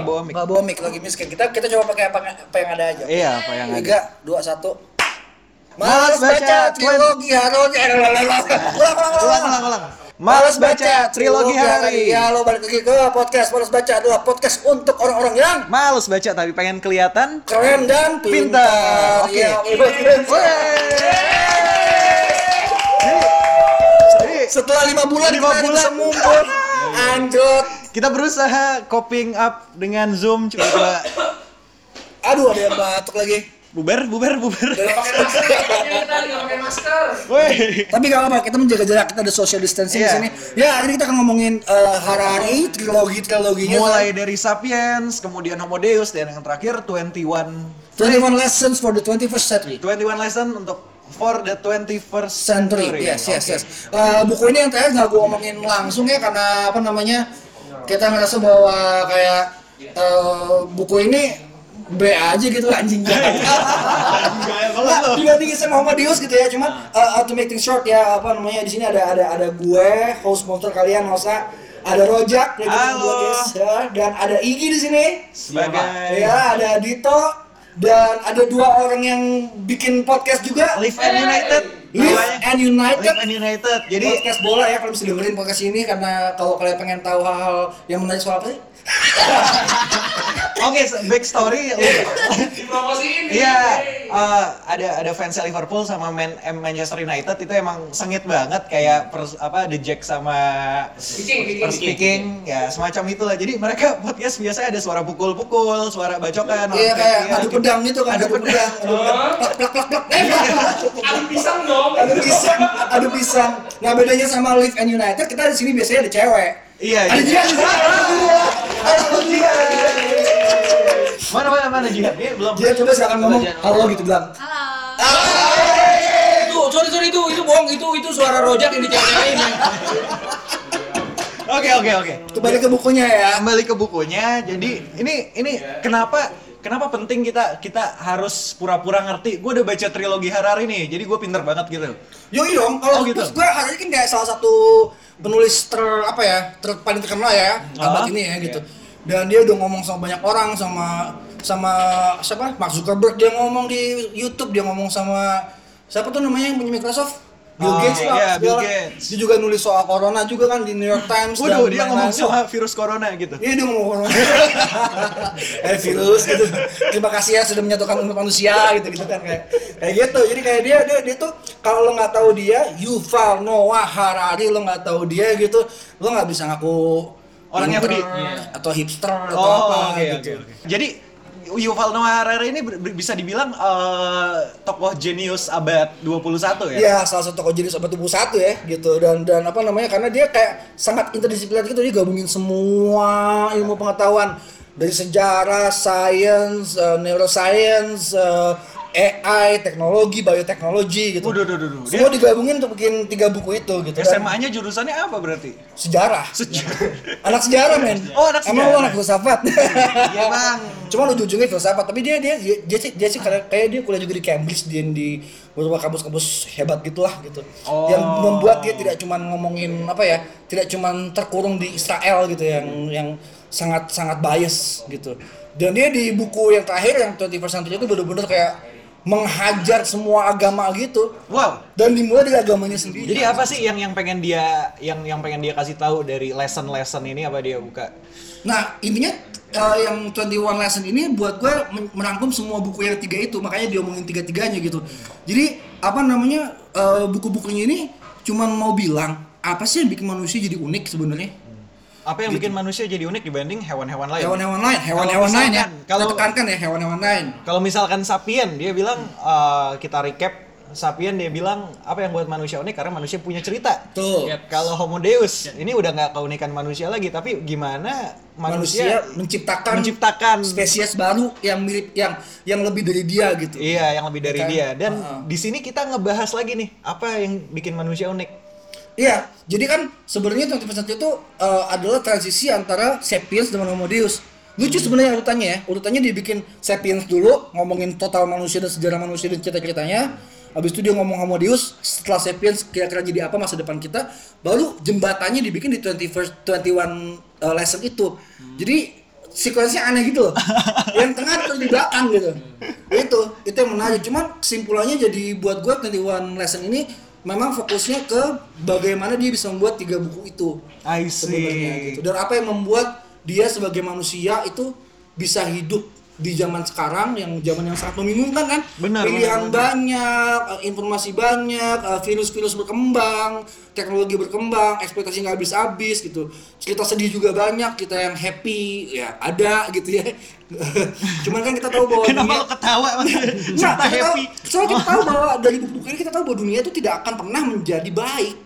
nggak bawa mic. Nggak bawa mic lagi miskin. Kita kita coba pakai apa, apa yang ada aja. Iya, apa yang ada. Tiga, dua, satu. Malas Malas baca trilogi hari. Ulang, ulang, ulang, Ulang, ulang, ulang. Malas baca trilogi hari. Ya, lo balik lagi ke podcast. Malas baca adalah podcast untuk orang-orang yang Males baca tapi pengen kelihatan keren dan pintar. Oke. Ya. Jadi Setelah lima bulan Lima bulan. bisa ngumpul. Kita berusaha coping up dengan Zoom coba Aduh, ada yang batuk lagi. bubar bubar bubar. Nggak pakai masker, pakai. Woi. Tapi gak apa-apa, kita menjaga jarak, kita ada social distancing Iya. di sini. Ya, hari ini kita akan ngomongin eh, hari-hari trilogi-triloginya. Mulai dari Sapiens, kemudian Homo Deus dan yang terakhir 21 21 lessons for the 21st century. 21 lesson untuk for the 21st Century, century. yes, yes, Oke. yes. Eh, buku ini yang terakhir nggak gue ngomongin langsung ya karena apa namanya kita ngerasa bahwa kayak eh, buku ini B aja gitu anjing Nah, lo. dibandingin sama Homodeus gitu ya, cuman uh, uh, to make things short ya apa namanya di sini ada ada ada gue host monster kalian Nosa, ada Rojak Guys, ya, dan ada Igi di sini. Sebagai Ya, ada Dito dan ada dua orang yang bikin podcast juga. Live and United. Live and United. Live and United. Jadi podcast bola ya kalau bisa dengerin podcast ini karena kalau kalian pengen tahu hal-hal yang menarik soal apa sih? Oke, back story. Dipromosiin. Iya, eh, ada ada fans Liverpool sama Man M- Manchester United itu emang sengit banget kayak pers- apa The Jack sama Speaking, speaking. Ya semacam itulah. Jadi mereka podcast biasanya ada suara pukul-pukul, suara bacokan, Iya kayak adu gitu. pedang gitu kan, Adu pedang. Adu pedang. Plak plak plak plak. Eh, Adu pisang dong. Adu pisang, adu pisang. Nah bedanya sama Live and United kita di sini biasanya ada cewek. Iya, Ada iya. Mana mana mana jihad? Dia belum. Dia coba silakan ngomong halo gitu bilang. Itu, sorry sorry itu itu bohong itu itu suara rojak yang dicari-cariin. Oke oke oke. Kembali ke bukunya ya. Kembali ke bukunya. Jadi ini ini kenapa kenapa penting kita kita harus pura-pura ngerti? Gue udah baca trilogi Harari nih, jadi gue pinter banget gitu. Yoi dong, kalau Oh, gitu. gue hari ini kan kayak salah satu penulis ter apa ya, ter, paling terkenal ya abad Ah, ini ya gitu. Dan dia udah ngomong sama banyak orang sama sama siapa? Mark Zuckerberg dia ngomong di YouTube, dia ngomong sama siapa tuh namanya yang punya Microsoft? Bill Oh, Gates lah, iya, Bill. Gates. Dia juga nulis soal corona juga kan di New York Times. Waduh, dia ngomong sama virus corona gitu. Iya dia ngomong corona. eh virus gitu. Terima kasih ya sudah menyatukan umat manusia gitu gitu kan kayak kayak gitu. Jadi kayak dia dia, dia tuh kalau lo nggak tahu dia Yuval Noah Harari lo nggak tahu dia gitu lo nggak bisa ngaku Orang pinter Yahudi. atau hipster atau Oh, apa oke gitu. oke oke. Jadi Yuval Noah Harari ini bisa dibilang eh, tokoh jenius abad 21 ya. Iya, salah satu tokoh jenis abad 21 ya gitu dan dan apa namanya karena dia kayak sangat interdisipliner gitu dia gabungin semua ilmu pengetahuan dari sejarah, sains, eh, neuroscience, eh, AI, teknologi, bioteknologi gitu. Duh, duh, duh. Semua Dia digabungin untuk bikin tiga buku itu gitu. Dan SMA-nya jurusannya apa berarti? sejarah. Sejarah. Anak sejarah men. Oh, anak Emang sejarah. lu anak filsafat. Iya, Bang. Cuma ujung-ujungnya filsafat, tapi dia dia dia, dia sih dia sih kayak, kayak dia kuliah juga di Cambridge di di beberapa kampus-kampus hebat gitulah gitu. Oh. Yang membuat dia tidak cuma ngomongin apa ya, tidak cuma terkurung di Israel gitu yang yang sangat sangat bias gitu. Dan dia di buku yang terakhir yang 21st Century itu bener-bener kayak menghajar semua agama gitu Wow. dan dimulai dari agamanya sendiri. Jadi apa sih yang yang pengen dia yang yang pengen dia kasih tahu dari lesson-lesson ini apa dia buka? Nah, intinya eh, yang 21 lesson ini buat gue merangkum semua buku yang tiga itu, makanya diomongin tiga-tiganya gitu. Jadi, apa namanya, eh, buku-bukunya ini cuman mau bilang, apa sih yang bikin manusia jadi unik sebenarnya? Apa yang bikin manusia jadi unik dibanding hewan-hewan lain? Hewan-hewan lain, hewan-hewan lain ya. Kalau tekankan ya, hewan-hewan lain. Kalau misalkan sapien, dia bilang eh, kita recap sapien dia bilang apa yang buat manusia unik karena manusia punya cerita. Tuh, Yep. Kalau Homo Deus ini udah nggak keunikan manusia lagi, tapi gimana manusia, manusia, menciptakan, menciptakan spesies baru yang mirip, yang yang lebih dari dia gitu. Iya, yang lebih dari Kan? dia. Dan Heeh. di sini kita ngebahas lagi nih, apa yang bikin manusia unik? Iya, jadi kan sebenarnya 21st itu uh, adalah transisi antara Sapiens dengan Homo Deus. Lucu sebenarnya urutannya ya. Urutannya dibikin Sapiens dulu, ngomongin total manusia dan sejarah manusia dan cerita-ceritanya. Habis itu dia ngomong Homo Deus, setelah Sapiens kira-kira jadi apa masa depan kita, baru jembatannya dibikin di 21st 21 uh, lesson itu. Jadi sequence-nya aneh gitu loh. yang tengah terus di belakang gitu. itu, itu yang menarik. Cuman kesimpulannya jadi buat gue 21 lesson ini memang fokusnya ke bagaimana dia bisa membuat tiga buku itu sebenarnya gitu. Dan apa yang membuat dia sebagai manusia itu bisa hidup di zaman sekarang yang zaman yang sangat membingungkan kan Benar, pilihan benar, banyak eh, informasi banyak eh, virus-virus berkembang teknologi berkembang ekspektasi nggak habis-habis gitu cerita sedih juga banyak kita yang happy ya ada gitu ya cuman kan kita tahu bahwa Kenapa dunia lo ketawa? Nah, Cerita kita tahu, happy. soalnya kita tahu bahwa dari buku-buku ini kita tahu bahwa dunia itu tidak akan pernah menjadi baik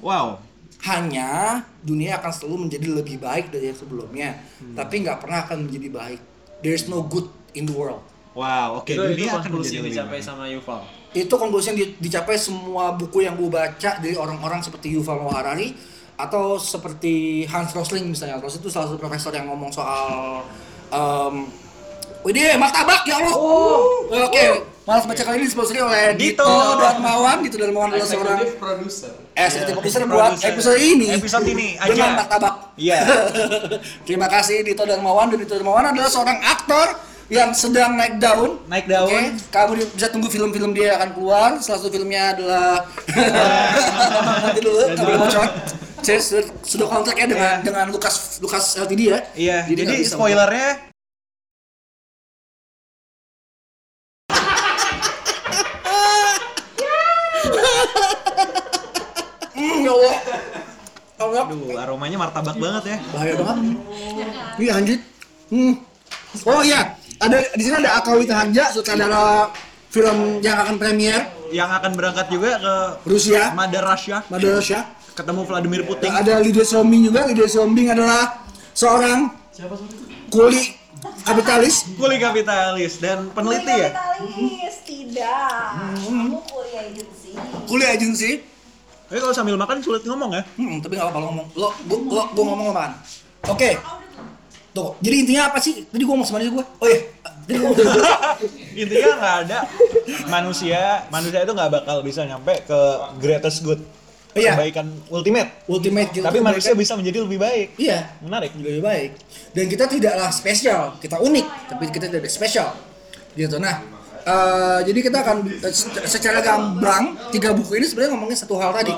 Wow. hanya dunia akan selalu menjadi lebih baik dari yang sebelumnya Hmm. tapi nggak pernah akan menjadi baik there's no good in the world Wow, oke. itu, itu Dunia akan konklusi menjadi yang lebih dicapai baik. sama Yuval. itu konklusi yang di- dicapai semua buku yang gue baca dari orang-orang seperti Yuval Noah Harari atau seperti Hans Rosling misalnya Rosling itu salah satu profesor yang ngomong soal um, Widih, martabak ya Allah. Oke, malas baca kali ini disponsori oleh Dito. Dito Darmawan. Dito Darmawan adalah seorang producer. eksekutif produser Produser. buat episode ini. Episode ini dengan aja. martabak. Iya. Terima kasih Dito Darmawan dan Dito Darmawan adalah seorang aktor yang sedang naik daun. Naik daun. Oke, kamu bisa tunggu film-film dia akan keluar. Salah satu filmnya adalah nanti dulu nggak boleh bocor. Saya sudah, sudah kontrak ya dengan dengan Lukas Lukas LTD ya. Iya, Jadi jadi, spoilernya Hmm, ya Allah. Allah. Aduh, aromanya martabak banget ya. Bahaya banget. Iya anjir. Hmm. Oh iya, ada di sini ada Akawita Harja, sutradara film yang akan premier Yang akan berangkat juga ke Rusia, Mother Russia, Malaysia. ketemu Vladimir Putin. Ada Lydia Sombing juga. Lydia Sombing adalah seorang kuli kapitalis. Kuli kapitalis dan peneliti ya. Kapitalis, tidak. Kamu kuliah agensi. Kuli agensi. Tapi kalau sambil makan sulit ngomong ya. Hmm, tapi gak apa-apa lo ngomong. Lo, gua, lo, gua ngomong apaan? Oke. Tuh, jadi intinya apa sih? Tadi gua ngomong sama dia gua. Oh iya. Tadi gua. Intinya nggak ada manusia, manusia itu nggak bakal bisa nyampe ke greatest good. Iya. Kebaikan ultimate. Ultimate gitu. Tapi manusia bisa menjadi lebih baik. Iya. Menarik. lebih baik dan kita tidaklah spesial kita unik tapi kita tidak spesial gitu nah eh, jadi kita akan eh, se- secara gamblang tiga buku ini sebenarnya ngomongin satu hal tadi.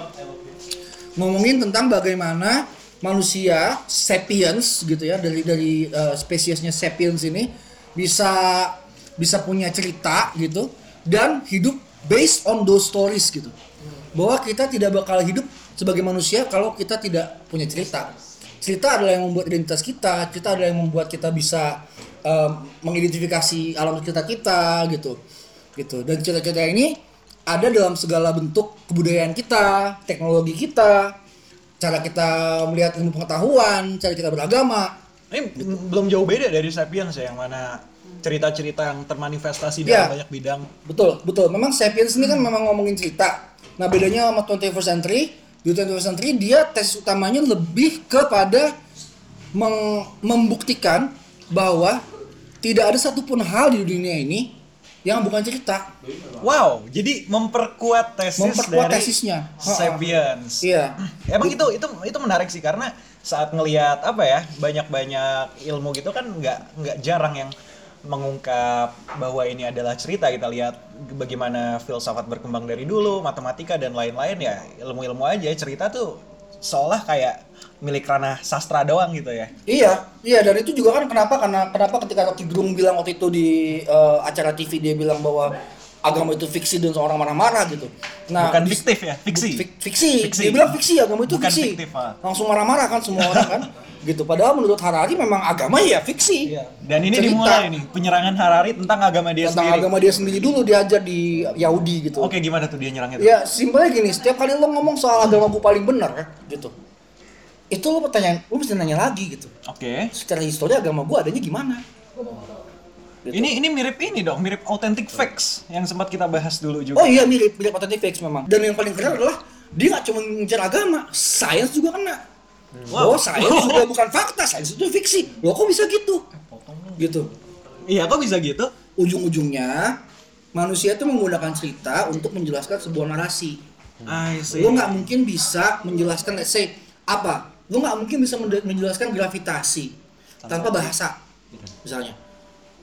Ngomongin tentang bagaimana manusia sapiens gitu ya dari dari eh, spesiesnya sapiens ini bisa bisa punya cerita gitu dan hidup based on those stories gitu. Bahwa kita tidak bakal hidup sebagai manusia kalau kita tidak punya cerita. Cerita adalah yang membuat identitas kita cerita adalah yang membuat kita bisa em, mengidentifikasi alam cerita kita gitu gitu dan cerita-cerita ini ada dalam segala bentuk kebudayaan kita teknologi kita cara kita melihat ilmu pengetahuan cara kita beragama Ini belum jauh beda dari Sapiens ya, yang mana cerita-cerita yang termanifestasi Iya. dalam banyak bidang. Betul, betul. Memang Sapiens ini kan memang ngomongin cerita. Nah, bedanya sama 21st Century, di 21st Century dia tes utamanya lebih kepada meng- membuktikan bahwa tidak ada satupun hal di dunia ini yang bukan cerita. Wow, jadi memperkuat tesis Memperkuat dari tesisnya. Sapiens. Iya. Emang itu itu itu menarik sih karena saat ngelihat apa ya banyak-banyak ilmu gitu kan nggak nggak jarang yang mengungkap bahwa ini adalah cerita kita lihat bagaimana filsafat berkembang dari dulu matematika dan lain-lain ya ilmu-ilmu aja cerita tuh seolah kayak milik ranah sastra doang gitu ya Iya, iya dan itu juga kan kenapa karena kenapa ketika Rocky Gerung bilang waktu itu di eh, acara TV dia bilang bahwa agama itu fiksi dan seorang marah-marah gitu. Nah, bukan fiktif ya fiksi Fik- fiksi. Fiksi. Dia bilang fiksi agama itu Bukan fiksi. fiktif, ah. Langsung marah-marah kan semua orang kan. gitu. Padahal menurut Harari memang agama ya fiksi. Iya. dan ini Cerita dimulai nih penyerangan Harari tentang agama dia Tentang sendiri agama dia sendiri dulu diajar di Yahudi gitu. oke gimana tuh dia nyerang itu Ya simpelnya gini, setiap kali lo ngomong soal agama gue paling benar gitu. Itu lo pertanyaan, lo mesti nanya lagi gitu. oke Secara histori agama gue adanya gimana? Gitu. ini ini mirip ini dong mirip authentic facts yang sempat kita bahas dulu juga Oh iya mirip mirip authentic facts memang. Dan yang paling keren adalah dia nggak cuma ngejar agama, sains juga kena. Wow. Oh sains juga bukan fakta, sains itu fiksi. Loh kok bisa gitu? Gitu. iya kok bisa gitu Ujung-ujungnya manusia itu menggunakan cerita untuk menjelaskan sebuah narasi. Lo nggak mungkin bisa menjelaskan, let's say apa? Lo nggak mungkin bisa menjelaskan gravitasi tanpa bahasa. misalnya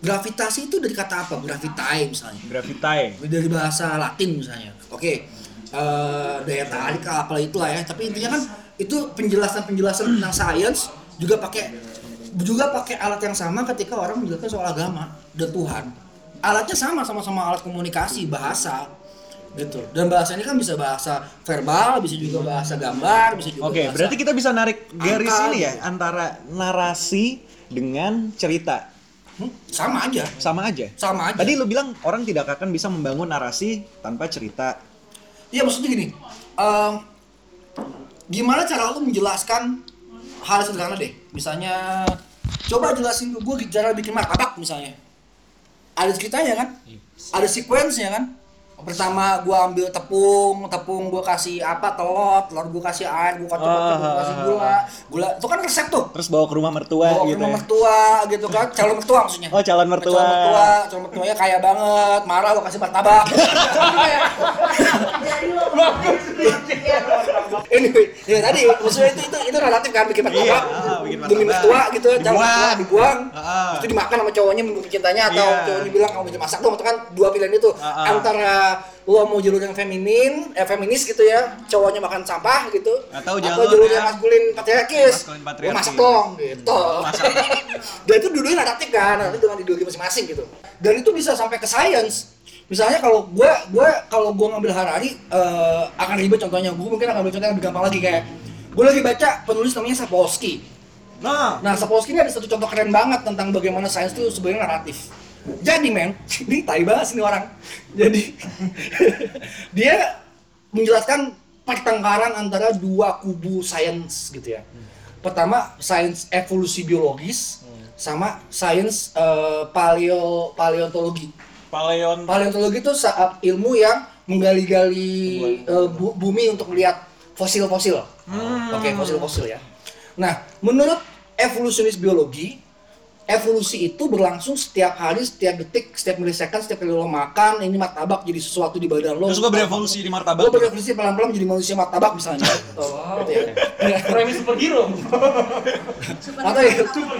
gravitasi itu dari kata apa gravitae misalnya Gravitae. dari bahasa Latin misalnya. Oke, eh, daya tarik apa itulah ya. Tapi intinya kan itu penjelasan-penjelasan tentang sains juga pakai juga pakai alat yang sama ketika orang menjelaskan soal agama dan Tuhan. Alatnya sama, sama-sama alat komunikasi, bahasa gitu. Dan bahasa ini kan bisa bahasa verbal, bisa juga bahasa gambar, bisa juga Oke, bahasa- berarti kita bisa narik garis angka. ini ya antara narasi dengan cerita. Hmm, sama aja, Sama aja. sama aja. Tadi lu bilang orang tidak akan bisa membangun narasi tanpa cerita. Iya maksudnya gini, em, gimana cara lu menjelaskan hal sederhana deh? Misalnya, coba jelasin ke gue cara bikin martabak misalnya. Ada ceritanya kan? Ada sequence-nya kan? Pertama gua ambil tepung, tepung gua kasih apa telur, telur gua kasih air, gua kocok kocok, gua kasih gula, gula itu kan resep tuh. Terus bawa ke rumah mertua Bawa ke gitu rumah ya. mertua gitu kan, calon mertua maksudnya. Oh, calon mertua. Calon mertua, calon mertuanya kaya banget, marah lo kasih martabak. Jadi lo anyway, ya tadi maksudnya itu itu itu relatif kan bikin martabak. Iya, ah, bikin Demi mertua gitu, calon mertua Dibuang. Ah. Itu dimakan sama cowoknya membumi cintanya atau Iya. cowoknya bilang kamu bisa masak dong, itu kan dua pilihan itu. Ah, ah. Antara lo mau jalur yang feminin, eh feminis gitu ya, cowoknya makan sampah gitu. Atau jalur jalur yang maskulin patriarkis. maskulin Lo patriarki. masak dong gitu. Dan itu dua-duanya naratif kan, nanti dengan ideologi masing-masing gitu. Dan itu bisa sampai ke science. Misalnya kalau gue, gue kalau gue ngambil Harari eh, akan ribet contohnya. Gue mungkin akan ambil contoh yang lebih gampang lagi kayak gue lagi baca penulis namanya Sapolsky. Nah, Nah, Sapolsky ini ada satu contoh keren banget tentang bagaimana sains itu sebenarnya naratif. Jadi men, ini tai banget sih ini orang. Jadi dia menjelaskan pertengkaran antara dua kubu sains gitu ya. Pertama sains evolusi biologis sama sains eh, paleo paleontologi. paleon Paleontologi itu sa- ilmu yang menggali-gali eh, bu- bumi untuk melihat fosil-fosil. Oke, fosil-fosil ya. Nah, menurut evolusionis biologi, evolusi itu berlangsung setiap hari, setiap detik, setiap milisecond, setiap kali lo makan, ini martabak jadi sesuatu di badan lo. Terus gua berevolusi di martabak. Lo berevolusi pelan-pelan menjadi manusia martabak misalnya. Wow. Gitu ya. Premis superhero. Atau ya, martabak.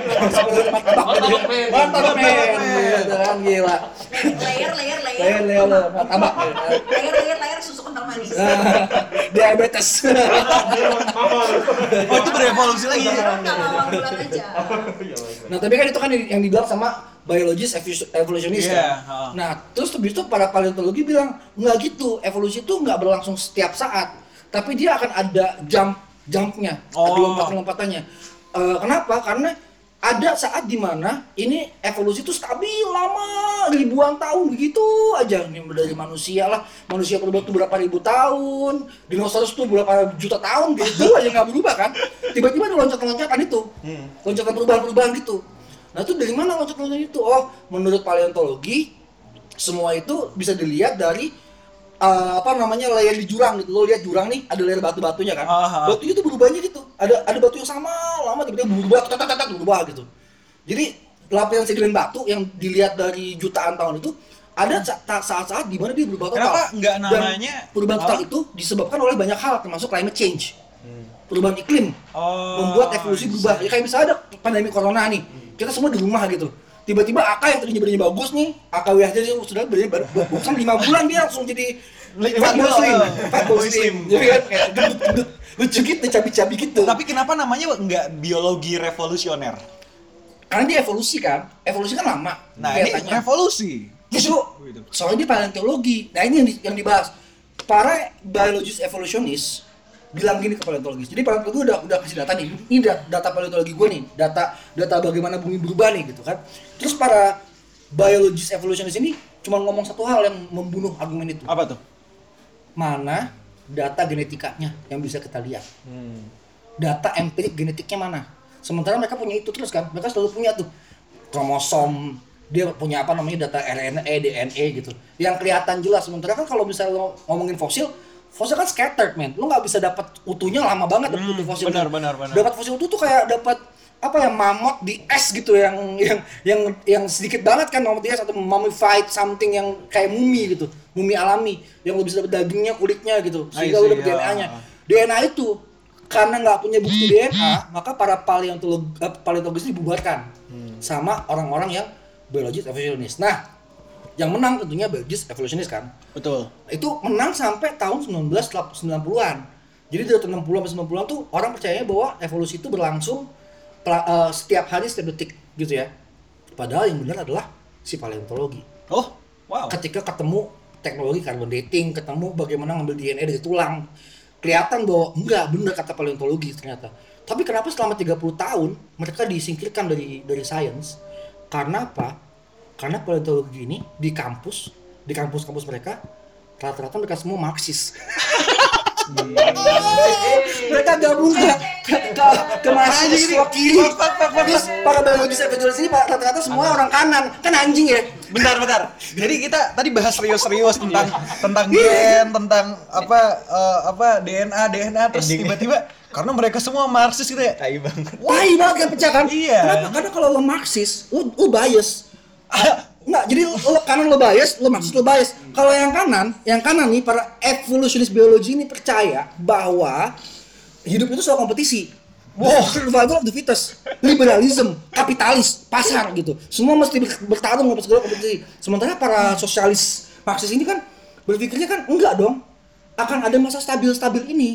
Martabak man. Martabak. Gitu kan, gila. layer layer layer Kayak Leo lo, martabak. gitu kan. layer layer layer susu kental manis Diabetes. Oh, itu berevolusi lagi. Nah, tapi kan itu kan yang dibilang sama biologis evolusionis Iya, kan. Nah, terus habis itu para paleontologi bilang nggak gitu, evolusi itu nggak berlangsung setiap saat, tapi dia akan ada jump jumpnya, ada Oh. lompat-lompatannya. Eh, kenapa? Karena ada saat di mana ini evolusi itu stabil lama ribuan tahun begitu aja ini dari manusia lah manusia berubah tuh berapa ribu tahun dinosaurus tuh berapa juta tahun gitu aja nggak berubah kan tiba-tiba ada loncatan-loncatan itu loncatan perubahan-perubahan gitu nah itu dari mana loncatan-loncatan itu? Oh menurut paleontologi semua itu bisa dilihat dari eh, apa namanya layer di jurang gitu. Lo lihat jurang nih ada layer batu-batunya kan? Ah, ah. batunya tuh berubahnya gitu. Ada ada batu yang sama lama tiba-tiba berubah tat, tat, tat, tat, berubah gitu. Jadi lapisan segmen batu yang dilihat dari jutaan tahun itu ada saat-saat di mana dia berubah total. Kenapa nggak Dan namanya- perubahan total itu disebabkan oleh banyak hal termasuk climate change. Perubahan iklim Oh, membuat evolusi berubah. Ya kayak misalnya ada pandemi corona nih, kita semua di rumah gitu. Tiba-tiba AK yang tadinya badannya bagus nih, AK WHJ sudah badannya baru bagus kan 5 bulan dia langsung jadi fat boy slim, fat boy slim. Jadi kan kayak gendut-gendut, lucu gitu, cabi-cabi gitu. Tapi kenapa namanya nggak biologi revolusioner? Karena dia evolusi kan, evolusi kan lama. Nah, ini revolusi. Justru Gitu. soalnya dia paleontologi. Nah ini yang, di- yang dibahas. Para biologis evolusionis bilang gini ke paleontologis. Jadi paleontologi udah udah kasih data nih. Ini da- data paleontologi gue nih. Data data bagaimana bumi berubah nih gitu kan. Terus para biologis evolusionis ini cuma ngomong satu hal yang membunuh argumen itu. Apa tuh? Mana data genetikanya yang bisa kita lihat. Data empirik genetiknya mana? Sementara mereka punya itu terus kan. Mereka selalu punya tuh kromosom dia punya apa namanya data RNA, DNA gitu. Yang kelihatan jelas. Sementara kan kalau misalnya lo ngomongin fosil, fosil kan scattered man. Lo nggak bisa dapat utuhnya lama banget dapat Hmm, utuh fosil. benar, benar, benar. Dapat fosil utuh tuh kayak dapat apa ya mamut di es gitu yang yang yang yang sedikit banget kan mamut di es atau mummified something yang kayak mumi gitu mumi alami yang lo bisa dapat dagingnya kulitnya gitu sehingga see, dapat ya. DNA-nya DNA itu karena nggak punya bukti DNA maka para paleontolog eh, paleontologis dibubarkan sama orang-orang yang biologis evolutionis. Nah, yang menang tentunya biologis evolutionis kan. Betul. Itu menang sampai tahun 1990-an. Jadi dari tahun 60 sampai 90-an tuh orang percaya bahwa evolusi itu berlangsung eh, setiap hari setiap detik gitu ya. Padahal yang benar adalah si paleontologi Oh, wow. ketika ketemu teknologi carbon dating, ketemu bagaimana ngambil DNA dari tulang, kelihatan bahwa enggak benar kata paleontologi ternyata. Tapi kenapa selama 30 tahun mereka disingkirkan dari dari sains? Karena apa? Karena paleontologi ini di kampus, di kampus-kampus mereka rata-rata mereka semua Marxis. mereka gabung ke ke, ke, ke mahasiswa kiri. Terus para biologis evolusi ini rata-rata semua orang kanan. Kan anjing ya. Bentar, bentar. Jadi kita tadi bahas serius-serius tentang tentang gen, tentang apa eh, apa DNA, DNA terus tiba-tiba karena mereka semua Marxis gitu ya. Tai banget. Tai banget kan pecah kan? Iya. Kenapa? Karena kalau lo Marxis, lo, lo bias. Enggak, jadi lo, kanan lo bias, lo Marxis lo bias. Kalau yang kanan, yang kanan nih para evolutionist biologi ini percaya bahwa hidup itu soal kompetisi. Wow, survival of the fittest, liberalism, kapitalis, pasar gitu. Semua mesti ber- bertarung apa segala kompetisi. Sementara para sosialis Marxis ini kan berpikirnya kan enggak dong. Akan ada masa stabil-stabil ini.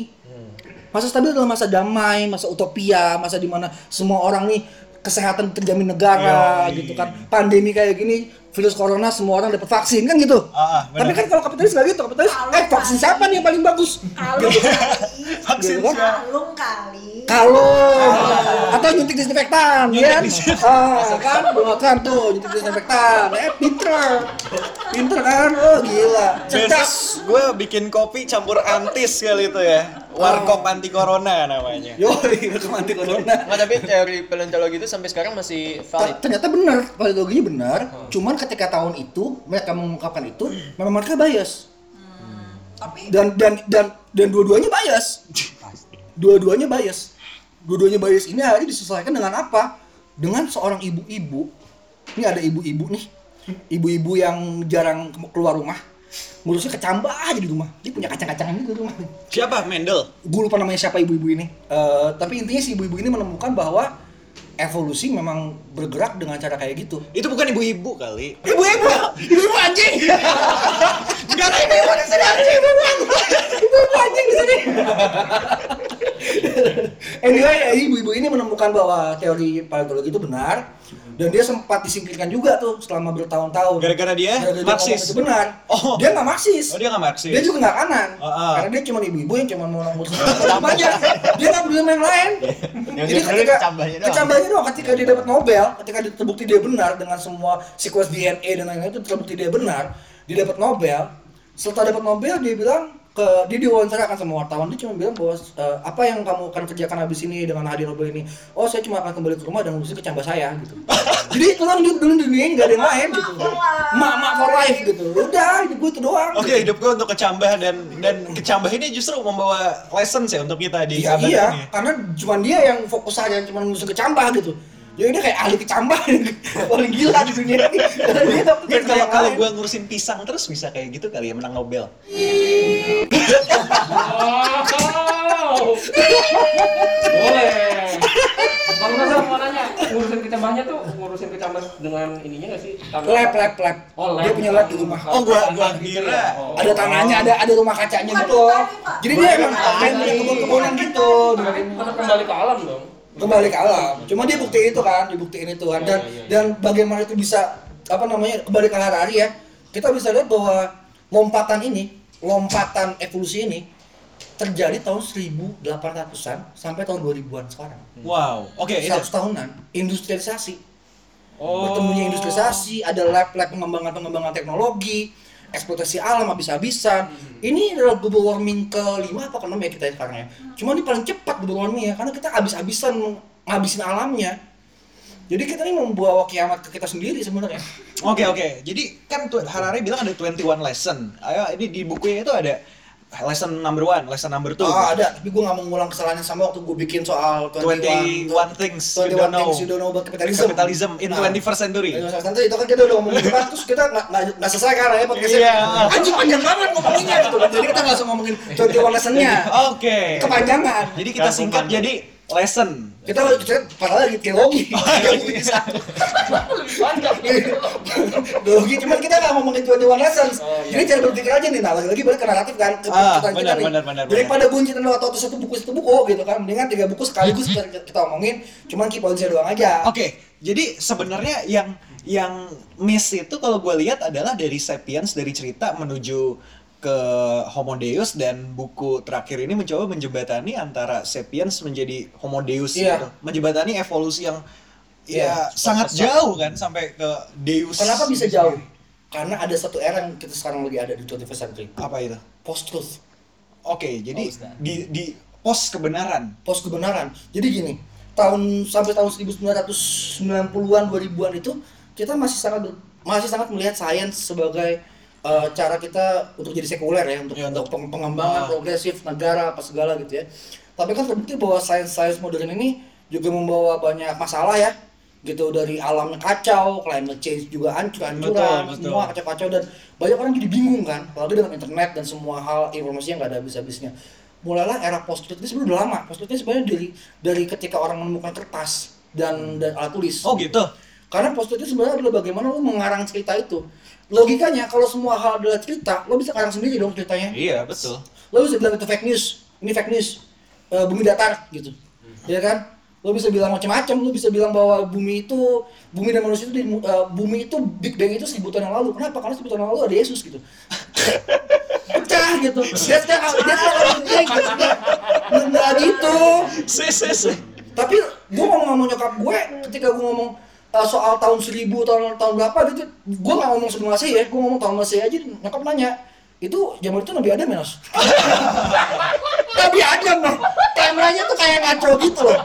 Masa stabil adalah masa damai, masa utopia, masa di mana semua orang nih kesehatan terjamin negara gitu kan. Pandemi kayak gini, virus corona semua orang dapat vaksin kan gitu. Ah, ah. Tapi kan kalau kapitalis nggak gitu, kapitalis eh vaksin siapa nih yang paling bagus? Kalung kali. Vaksin Gitu kan? Kalung kali. Kalau atau nyuntik disinfektan, Nyuntik ya disinfektan. Ah, kan, kan tuh nyuntik disinfektan. Eh, pinter, pinter kan? Oh gila, cerdas. Besok gue bikin kopi campur antis kali itu ya. Warkop anti corona namanya. Yo, anti corona. Nggak, tapi teori paleontologi itu sampai sekarang masih valid. ternyata benar paleontologinya benar cuman ketika tahun itu mereka mengungkapkan itu memang mereka bias. Tapi dan dan dan dan dua-duanya bias. Dua-duanya bias. Dua-duanya bias ini akhirnya disesuaikan dengan apa? Dengan seorang ibu-ibu. Ini ada ibu-ibu nih. Ibu-ibu yang jarang ke- keluar rumah. Ngurusnya kecambah aja di rumah. Dia punya kacang-kacangan gitu di rumah. Siapa? Mendel. gue lupa namanya siapa ibu-ibu ini. Eh, tapi intinya si ibu-ibu ini menemukan bahwa evolusi memang bergerak dengan cara kayak gitu Itu bukan ibu-ibu kali. Ibu-ibu, ibu-ibu anjing. Enggak ada ibu-ibu di sini anjing, ibu-ibu anjing. Ibu-ibu anjing di sini. anyway, ibu-ibu ini menemukan bahwa teori paleontologi itu benar dan dia sempat disingkirkan juga tuh selama bertahun-tahun. Gara-gara dia Gara-gara dia Marxis? ngomong benar. Oh. Dia nggak Marxis. Oh dia nggak Marxis. Dia juga nggak kanan. Ah, ah. Karena dia cuma ibu-ibu yang cuma mau ngurus apa aja. Dia nggak sama yang lain. Yang Jadi ketika kecambahnya doang. kecambahnya doang ketika dia dapat Nobel, ketika dia terbukti dia benar dengan semua sequence DNA dan lain-lain itu terbukti dia benar, dia dapat Nobel. Setelah dapat Nobel dia bilang ke dia diwawancarakan sama wartawan. Dia cuma bilang bahwa eh, apa yang kamu akan kerjakan habis ini dengan hadiah Nobel ini? Oh saya cuma akan kembali ke rumah dan ngurusin kecambah saya gitu. Jadi itu kan dulu dulu dunia ini nggak ada yang lain gitu. Mak mak for life gitu. Udah hidup gue itu doang Oke, hidup gue untuk kecambah dan dan kecambah ini justru membawa lessons ya untuk kita di Iya, abad iya, ini. karena cuma dia yang fokus aja cuma ngurusin kecambah gitu. Ya udah kayak ahli kecambah paling gila di dunia ini. Dia kalau kalau gue ngurusin pisang terus bisa kayak gitu kali ya menang Nobel. Wow. Boleh. Bang Rasa mau nanya, ngurusin kecambahnya tuh ngurusin kecambah dengan ininya nggak sih? Tangan- lab lab lab. Oh, lab. Dia punya lab di rumah. Oh, gua- gua Gitu kira. ya? Oh. Ada tanahnya, ada ada rumah kacanya gitu. Jadi dia emang kayak punya kebun-kebunan gitu. Kembali ke alam dong. Kembali ke alam. Cuma dia bukti itu kan, dibuktiin itu kan. Dan Iya, iya, iya. dan bagaimana itu bisa apa namanya kembali ke Harari ya. Kita bisa lihat bahwa lompatan ini, lompatan evolusi ini terjadi tahun 1800-an sampai tahun 2000-an sekarang. Wow. Oke, itu 100 tahunan industrialisasi Oh. bertemunya industrialisasi ada lab-lab pengembangan-pengembangan teknologi eksploitasi alam habis-habisan. Ini adalah global warming kelima apa keenam ya kita sekarang ya. Cuma ini paling cepat global warming ya karena kita habis-habisan ngabisin alamnya. Jadi kita ini membawa kiamat ke kita sendiri sebenarnya. Oke oke. Jadi kan Harari bilang ada 21 lesson. Ayo ini di bukunya itu ada lesson number one, lesson number two. oh ada tapi gue nggak mau ngulang kesalahan yang sama waktu gue bikin soal 21 things you 21 don't know. things you don't know about capitalism Capitalism in Nah. 21st century. Ayo, Santai itu kan kita udah ngomongin itu kan terus kita nggak nggak nggak selesai kan ya podcastnya Iya. anjing panjang banget ngomonginnya gitu kan jadi kita nggak langsung ngomongin 21 lessonnya Oke. kepanjangan Jadi kita singkat jadi lesson. Kita kita padahal lagi teologi. Teologi cuman kita nggak ngomongin dua dua lessons. Jadi cara berpikir aja nih. Nah lagi-lagi balik ke naratif kan. Ke Ah, kita benar, nih. benar, benar, Daripada bunyi tentang atau satu buku satu buku gitu kan. Mendingan tiga buku sekaligus kita, kita omongin. Cuman key pointsnya doang aja. Oke, jadi sebenarnya yang yang miss itu kalau gue lihat adalah dari Sapiens dari cerita menuju ke Homo Deus dan buku terakhir ini mencoba menjembatani antara Sapiens menjadi Homo Deus Iya. gitu. Menjembatani evolusi yang Iya. ya sangat jauh kan sampai ke Deus. Kenapa bisa jauh? Karena ada satu era yang kita sekarang lagi ada di 21st century. Apa itu? Post truth. Oke, jadi di di pos kebenaran. pos kebenaran. Jadi gini, tahun sampai tahun 1990-an 2000-an itu kita masih sangat masih sangat melihat sains sebagai uh, cara kita untuk jadi sekuler ya, untuk, Ya, untuk untuk- peng- pengembangan Ah. progresif negara apa segala gitu ya. Tapi kan terbukti bahwa sains-sains modern ini juga membawa banyak masalah ya gitu dari alamnya kacau, climate change juga hancur-hancuran, Betul, betul. semua kacau-kacau dan banyak orang jadi bingung kan, apalagi dengan internet dan semua hal informasi yang nggak ada habis-habisnya. Mulailah era post truth ini sebenarnya udah lama. Post truth ini sebenarnya dari dari ketika orang menemukan kertas dan dan alat tulis. Oh gitu. Karena post truth itu sebenarnya adalah bagaimana lo mengarang cerita itu. Logikanya kalau semua hal adalah cerita, lo bisa karang sendiri dong ceritanya. Iya, betul. Lo bisa bilang itu fake news, ini fake news, Eh, bumi datar gitu, ya kan? Lo bisa bilang macam-macam, lo bisa bilang bahwa bumi itu, bumi dan manusia itu, di, eh, bumi itu Big Bang itu seribu tahun yang lalu. Kenapa? Karena seribu tahun yang lalu ada Yesus gitu. Pecah gitu. Dia dia dia dia gitu. Nggak gitu. Si, si, si. Tapi gue ngomong sama nyokap gue ketika gue ngomong uh, soal tahun 1000 tahun tahun berapa gitu, gue nggak ngomong sebelum Masehi ya, gue ngomong tahun Masehi aja. Nyokap nanya, itu zaman itu Nabi Adam ya, Nos? Nabi Adam, noh. Timelinenya tuh kayak ngaco gitu loh.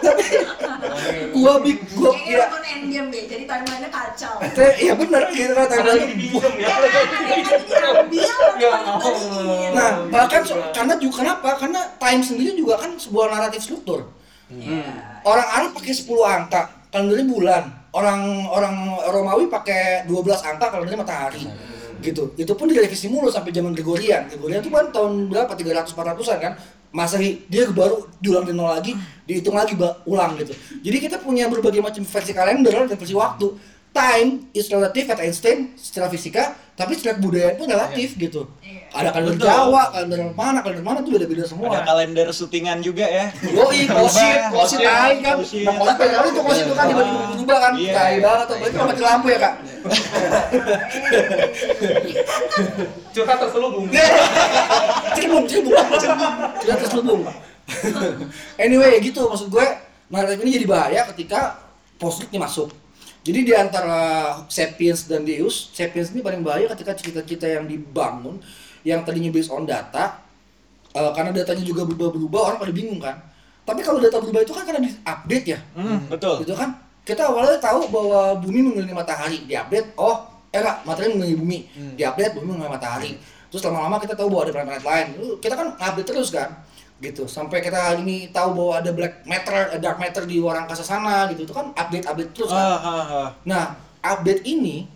Tapi gue big, gue Kayaknya ya, nonton Endgame deh, jadi timeline-nya kacau. iya bener gitu kan timeline. Nah, bahkan karena juga kenapa? Karena time sendiri juga kan sebuah naratif struktur. Iya. Orang Arab pakai 10 angka, kalendernya bulan. Orang orang Romawi pakai 12 angka, kalendernya matahari. Gitu. Itu pun direvisi mulu sampai zaman Gregorian. Gregorian itu kan tahun berapa? 300 400-an kan. Masehi dia baru diulang di nol lagi, dihitung lagi ulang gitu. Jadi kita punya berbagai macam versi kalender dan versi waktu. Time is relative kata Einstein secara fisika, tapi secara budaya pun relatif gitu. Iya. Ada kalender Betul. Jawa, kalender mana, kalender mana tuh beda-beda semua. Ada kalender syutingan juga ya. Yoi, kosit, kosit naik kan. Kosit. Nah, kosit kali tuh kosit tuh kan tiba-tiba berubah kan. Iya. Tai banget tuh, berarti mati lampu ya kak. Curhat terselubung. Cilbung, cilbung, tidak terselubung. Anyway, gitu maksud gue. Naratif ini jadi bahaya ketika post ini masuk. Jadi di antara Sapiens dan Deus, Sapiens ini paling bahaya ketika cerita-cerita yang dibangun yang tadinya based on data, eh, karena datanya juga berubah-berubah, orang pada bingung kan. Tapi kalau data berubah itu kan karena di-update ya, Hmm, betul. gitu kan? Kita awalnya tahu bahwa bumi mengelilingi matahari diupdate oh eh enggak matahari mengelilingi bumi diupdate bumi mengelilingi matahari. Terus lama-lama kita tahu bahwa ada planet-planet lain. Kita kan update terus kan? Gitu. Sampai kita hari ini tahu bahwa ada black matter eh, dark matter di luar angkasa sana gitu. Itu kan update update terus kan? Ah, ah, ah. nah update ini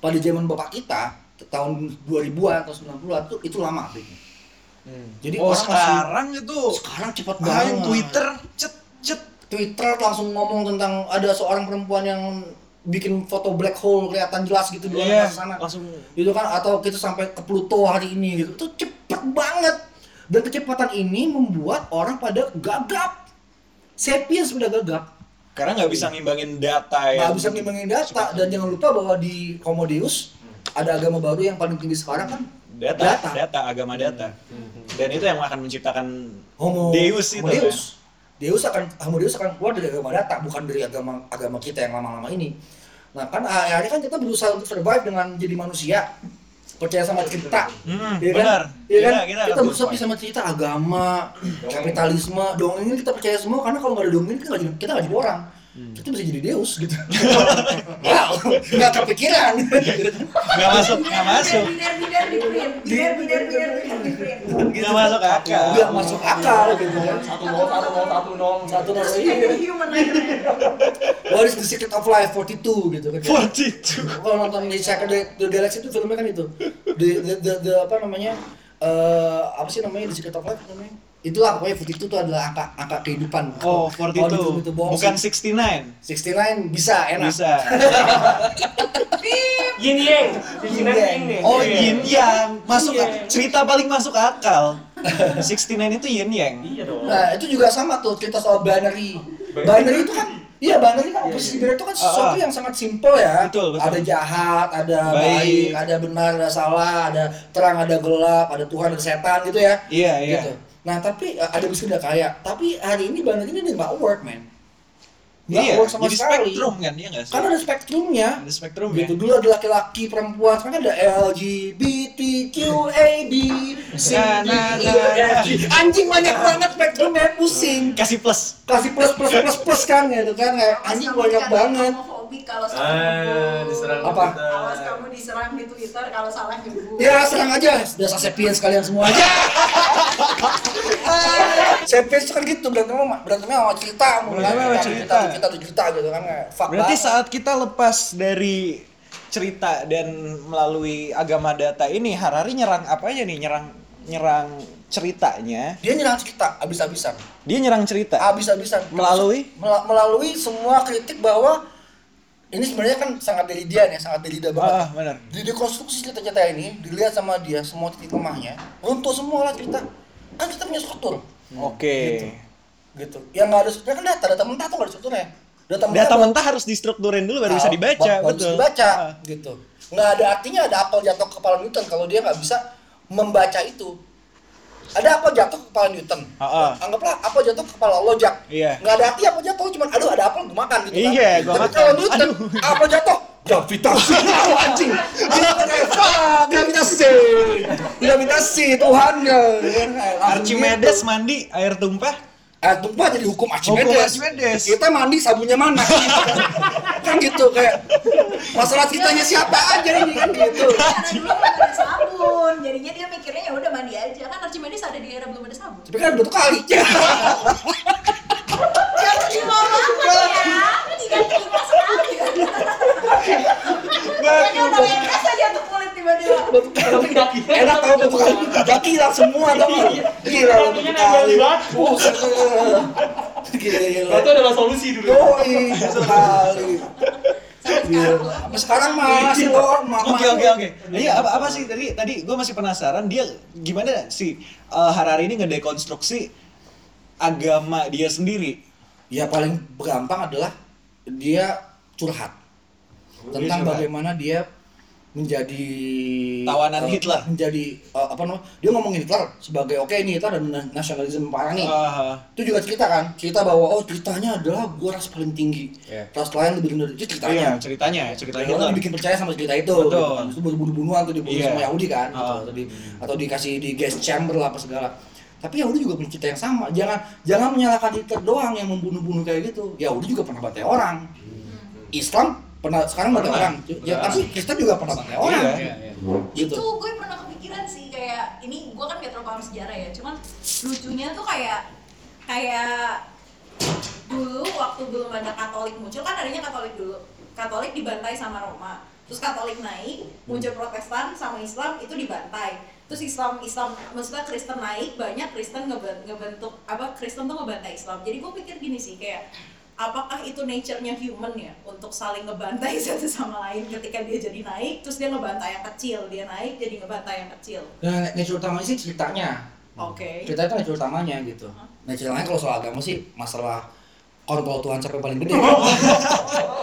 pada zaman bapak kita tahun 2000-an atau 90-an tuh itu lama update jadi oh, orang langsung- sekarang itu sekarang cepat ah, banget Twitter cet cet Twitter langsung ngomong tentang ada seorang perempuan yang bikin foto black hole kelihatan jelas gitu di luar Iya, sana. langsung Gitu kan atau kita sampai ke Pluto hari ini gitu. Itu cepet banget. Dan kecepatan ini membuat orang pada gagap. Sapiens udah gagap. karena nggak bisa ngimbangin data ya. Nggak bisa ngimbangin data dan jangan lupa bahwa di Homo Deus ada agama baru yang paling tinggi sekarang kan data, Data. data, agama data. Dan itu yang akan menciptakan Homo Deus itu. Homo Deus. Deus akan Homo Deus akan keluar dari agama data, bukan dari agama agama kita yang lama-lama ini. Nah kan akhirnya kan kita berusaha untuk survive dengan jadi manusia percaya sama cerita, Hmm, Iya kan? benar. Iya kan? Kita- kita Kita, berusaha sama cerita agama, kapitalisme, dongeng ini kita percaya semua karena kalau nggak ada dongeng kita nggak jadi, kita nggak jadi orang. Hmm. Kita bisa jadi Deus gitu. wow, nggak kepikiran. Nggak masuk, nggak masuk. Di di. Nggak masuk akal. Nggak masuk akal gitu kan. Satu nol, satu nol, satu nol. Satu nol iya. What is the secret of life 42 gitu kan. 42. kalau nonton di Secret the, the Galaxy itu filmnya kan itu the, the, the, the- apa namanya eh apa sih namanya The Secret of Life namanya itulah pokoknya 42 itu adalah angka angka kehidupan. Oh, Kalau di film 42. itu bohong Bukan sih. 69. 69 bisa enak. Bisa. Yin yang. Yin yang. yin yang. Oh, Iya. yin yang. Masuk Iya. cerita paling masuk akal. 69 itu yin yang. Iya dong. Nah, itu juga sama tuh cerita soal binary. Binary itu kan Iya, binary kan oposisi binary itu kan sesuatu Ah, ah. yang sangat simpel ya. Betul, betul. Ada jahat, ada Baik. baik. ada benar, ada salah, ada terang, ada gelap, ada Tuhan, ada setan gitu ya. Iya, iya. Gitu. Nah, tapi uh, ada miskin ada kaya. Tapi hari ini binary ini udah nggak work, man. Nggak Iya, work sama jadi sekali. spektrum kan, iya nggak sih? Kan ada spektrumnya. Ada spektrum gitu ya. dulu ada laki-laki perempuan sekarang ada LGBTQAB C D, E, anjing banyak banget spektrumnya pusing Kasih plus. kasih plus plus plus plus kan gitu kan kayak anjing banyak banget Homofobik kalau Ah, salah diserang Apa? Twitter. Awas kamu diserang di Twitter kalau salah nyebut. ya serang aja udah sapiens kalian semua aja sapiens itu kan gitu berantemnya sama- berantemnya sama cerita Berantemnya sama cerita. cerita tuh cerita gitu kan fuck Berarti saat kita lepas dari cerita dan melalui agama data ini Harari nyerang apa aja nih? Nyerang nyerang ceritanya. dia nyerang cerita abis-abisan Dia nyerang cerita abis-abisan melalui Mel- melalui semua kritik bahwa ini sebenarnya kan sangat dari dia nih, sangat dari dia banget. Ah, ah, benar. Di dekonstruksi cerita-cerita ini, dilihat sama dia semua titik lemahnya, runtuh semua lah cerita. Kan kita punya struktur, Oke. gitu. Yang nggak ada strukturnya kan data, data mentah tuh nggak ada strukturnya. Data Data baru- mentah harus distrukturin dulu baru bisa Ah, dibaca, ba- baru bisa betul. dibaca, Ah. gitu. Nggak ada artinya ada apel jatuh ke kepala Newton kalau dia nggak bisa membaca itu. Ada apel jatuh ke kepala Newton. Ah, ah. Anggaplah apel jatuh ke kepala lo, Jak. Iya. Nggak ada arti apel jatuh, cuman aduh ada apel gue makan gitu kan. Iya, gua Tapi makan. kalau Newton, Aduh. apel jatuh, gravitasi, oh, anjing. Dia kan kayak, "Fuck, gravitasi. Gravitasi, Tuhan ya. Archimedes mandi air tumpah. Eh, tumpah jadi hukum Archimedes. Hukum Archimedes. Kita mandi sabunnya mana? kan gitu kayak masalah ceritanya siapa aja ini kan gitu. Karena dulu belum ada sabun, jadinya dia mikirnya ya udah mandi aja. Kan Archimedes ada di era belum ada sabun. Tapi kan udah tuh kali. Jangan terima banget ya. Tidak terima sekali. Makanya udah lekas aja tuh kulit tiba-tiba. Kaki. Enak tau tuh. Kaki hilang semua tau nggak? Gila udah tuh kali. Gila. Itu adalah solusi dulu. Yoi, sekali. Gila. Sekarang masih loh. ma- Oke oke oke. Iya apa apa sih tadi tadi gue masih penasaran dia gimana sih uh, Harari ini ngedekonstruksi agama dia sendiri. Ya paling gampang adalah dia curhat tentang curhat. bagaimana dia menjadi Tawanan eh, Hitler. menjadi eh, apa namanya dia ngomongin Hitler sebagai oke ini Hitler dan na- nasionalisme parah nih Ah, itu juga cerita kan cerita bahwa oh ceritanya adalah gua ras paling tinggi Iya. ras lain lebih rendah itu iya ceritanya ceritanya cerita Orang Hitler. dibikin percaya sama cerita itu Betul. gitu kan. itu bunuh-bunuhan tuh dibunuh Iya. sama Yahudi kan. Ah. atau, di, atau dikasih di gas chamber lah apa segala tapi Yahudi juga punya cerita yang sama jangan jangan menyalahkan Hitler doang yang membunuh-bunuh kayak gitu Yahudi juga pernah bantai orang Islam pernah sekarang bantai Pernah. orang ya tapi Kristen juga pernah bantai orang Iya. gitu Itu gue pernah kepikiran sih kayak ini gue kan gak terlalu paham sejarah ya, cuman lucunya tuh kayak kayak dulu waktu belum ada Katolik muncul kan adanya Katolik dulu. Katolik dibantai sama Roma. Terus Katolik naik, muncul Protestan sama Islam itu dibantai. Terus Islam Islam maksudnya Kristen naik, banyak Kristen ngeben- ngebentuk apa Kristen tuh ngebantai Islam. Jadi gue pikir gini sih kayak apakah itu nature-nya human ya untuk saling ngebantai satu sama lain ketika dia jadi naik terus dia ngebantai yang kecil dia naik jadi ngebantai yang kecil? Nah nature utamanya sih ceritanya. Oke. Cerita itu nature utamanya gitu. Nah ceritanya kalau soal agama sih masalah kontrol Tuhan siapa yang paling gede.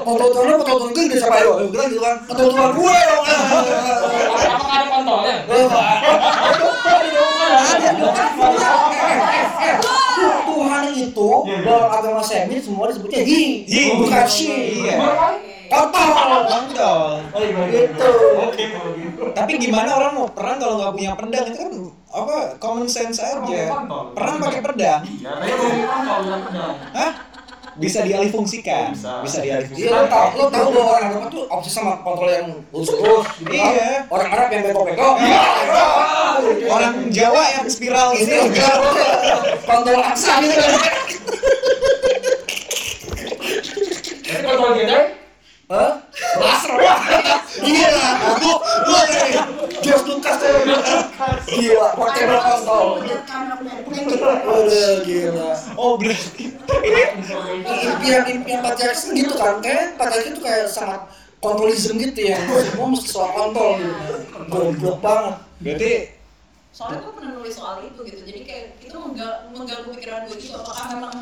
Kontrol Tuhan apa kontrol Tuhan gue gede siapa ayo bilang gitu kan. kontrol Tuhan gue dong Apakah ada kontolnya? Tuhan itu dalam agama Semit semua disebutnya hi, Hi. bukan shi. Iya. Kontol. Kontol. Gitu. Tapi gimana orang mau perang kalau nggak punya pedang itu kan apa common sense aja. Perang pakai pedang. Ya, tapi pedang. Hah? Bisa dialihfungsikan. Bisa. Bisa Iya dialihfungsikan. lo tau lo tau bahwa orang agama tuh obses sama kontrol yang lurus-lurus gitu kan. Iya. Orang Arab yang bengkok-bengkok. Iya. Orang Jawa yang spiral ini ini. kontrol aksa gitu kan. Kontol Jedi? Hah? Laser. Iya. George Lucas tuh gila udah gila Oh berarti. Impian impian patriarki gitu kan kayak patriarki itu kayak sangat kontrolism gitu ya. Semua mesti soal kontol gitu. Goblok banget. Berarti soalnya gue pernah nulis soal itu gitu. Jadi kayak itu mengganggu pikiran gue gitu. Apakah memang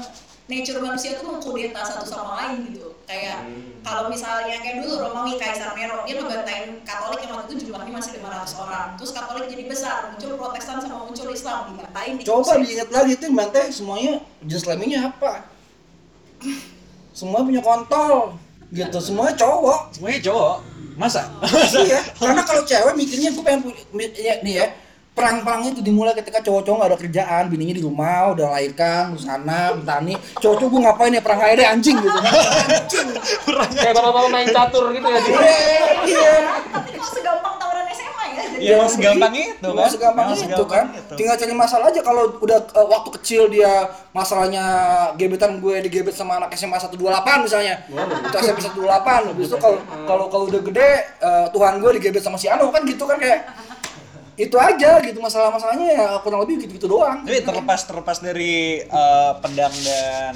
nature manusia tuh mengkudeta satu sama lain gitu. Kayak kalau misalnya kayak dulu Romawi Kaisar Nero dia ngebantain Katolik yang waktu itu jumlahnya masih 500 orang. Terus Katolik jadi besar muncul Protestan sama muncul Islam dibantain coba diusir. diingat lagi tuh bantai semuanya jenis kelaminnya apa? Semua punya kontol. Gitu semuanya cowok. Semuanya cowok. Masa? iya karena kalau cewek mikirnya gue pengen punya ya, nih ya perang-perangnya itu dimulai ketika cowok-cowok gak ada kerjaan bininya di rumah udah lahirkan terus sana bertani cowok-cowok gue ngapain ya perang aja deh anjing gitu anjing. Kayak bapak-bapak main catur gitu ya. Iya iya tapi kok segampang tawuran SMA ya jadi Ya. Emang segampang itu kan. Segampang itu segampang kan? itu. tinggal cari masalah aja kalau udah eh, waktu kecil dia masalahnya gebetan gue digebet sama anak SMA 128 misalnya. Itu SMP 128 habis itu kalau kalau kalau udah gede eh, Tuhan gue digebet sama si Ano kan gitu kan kayak itu aja gitu masalah-masalahnya ya kurang lebih gitu-gitu doang Tapi terlepas terlepas dari eh, pedang dan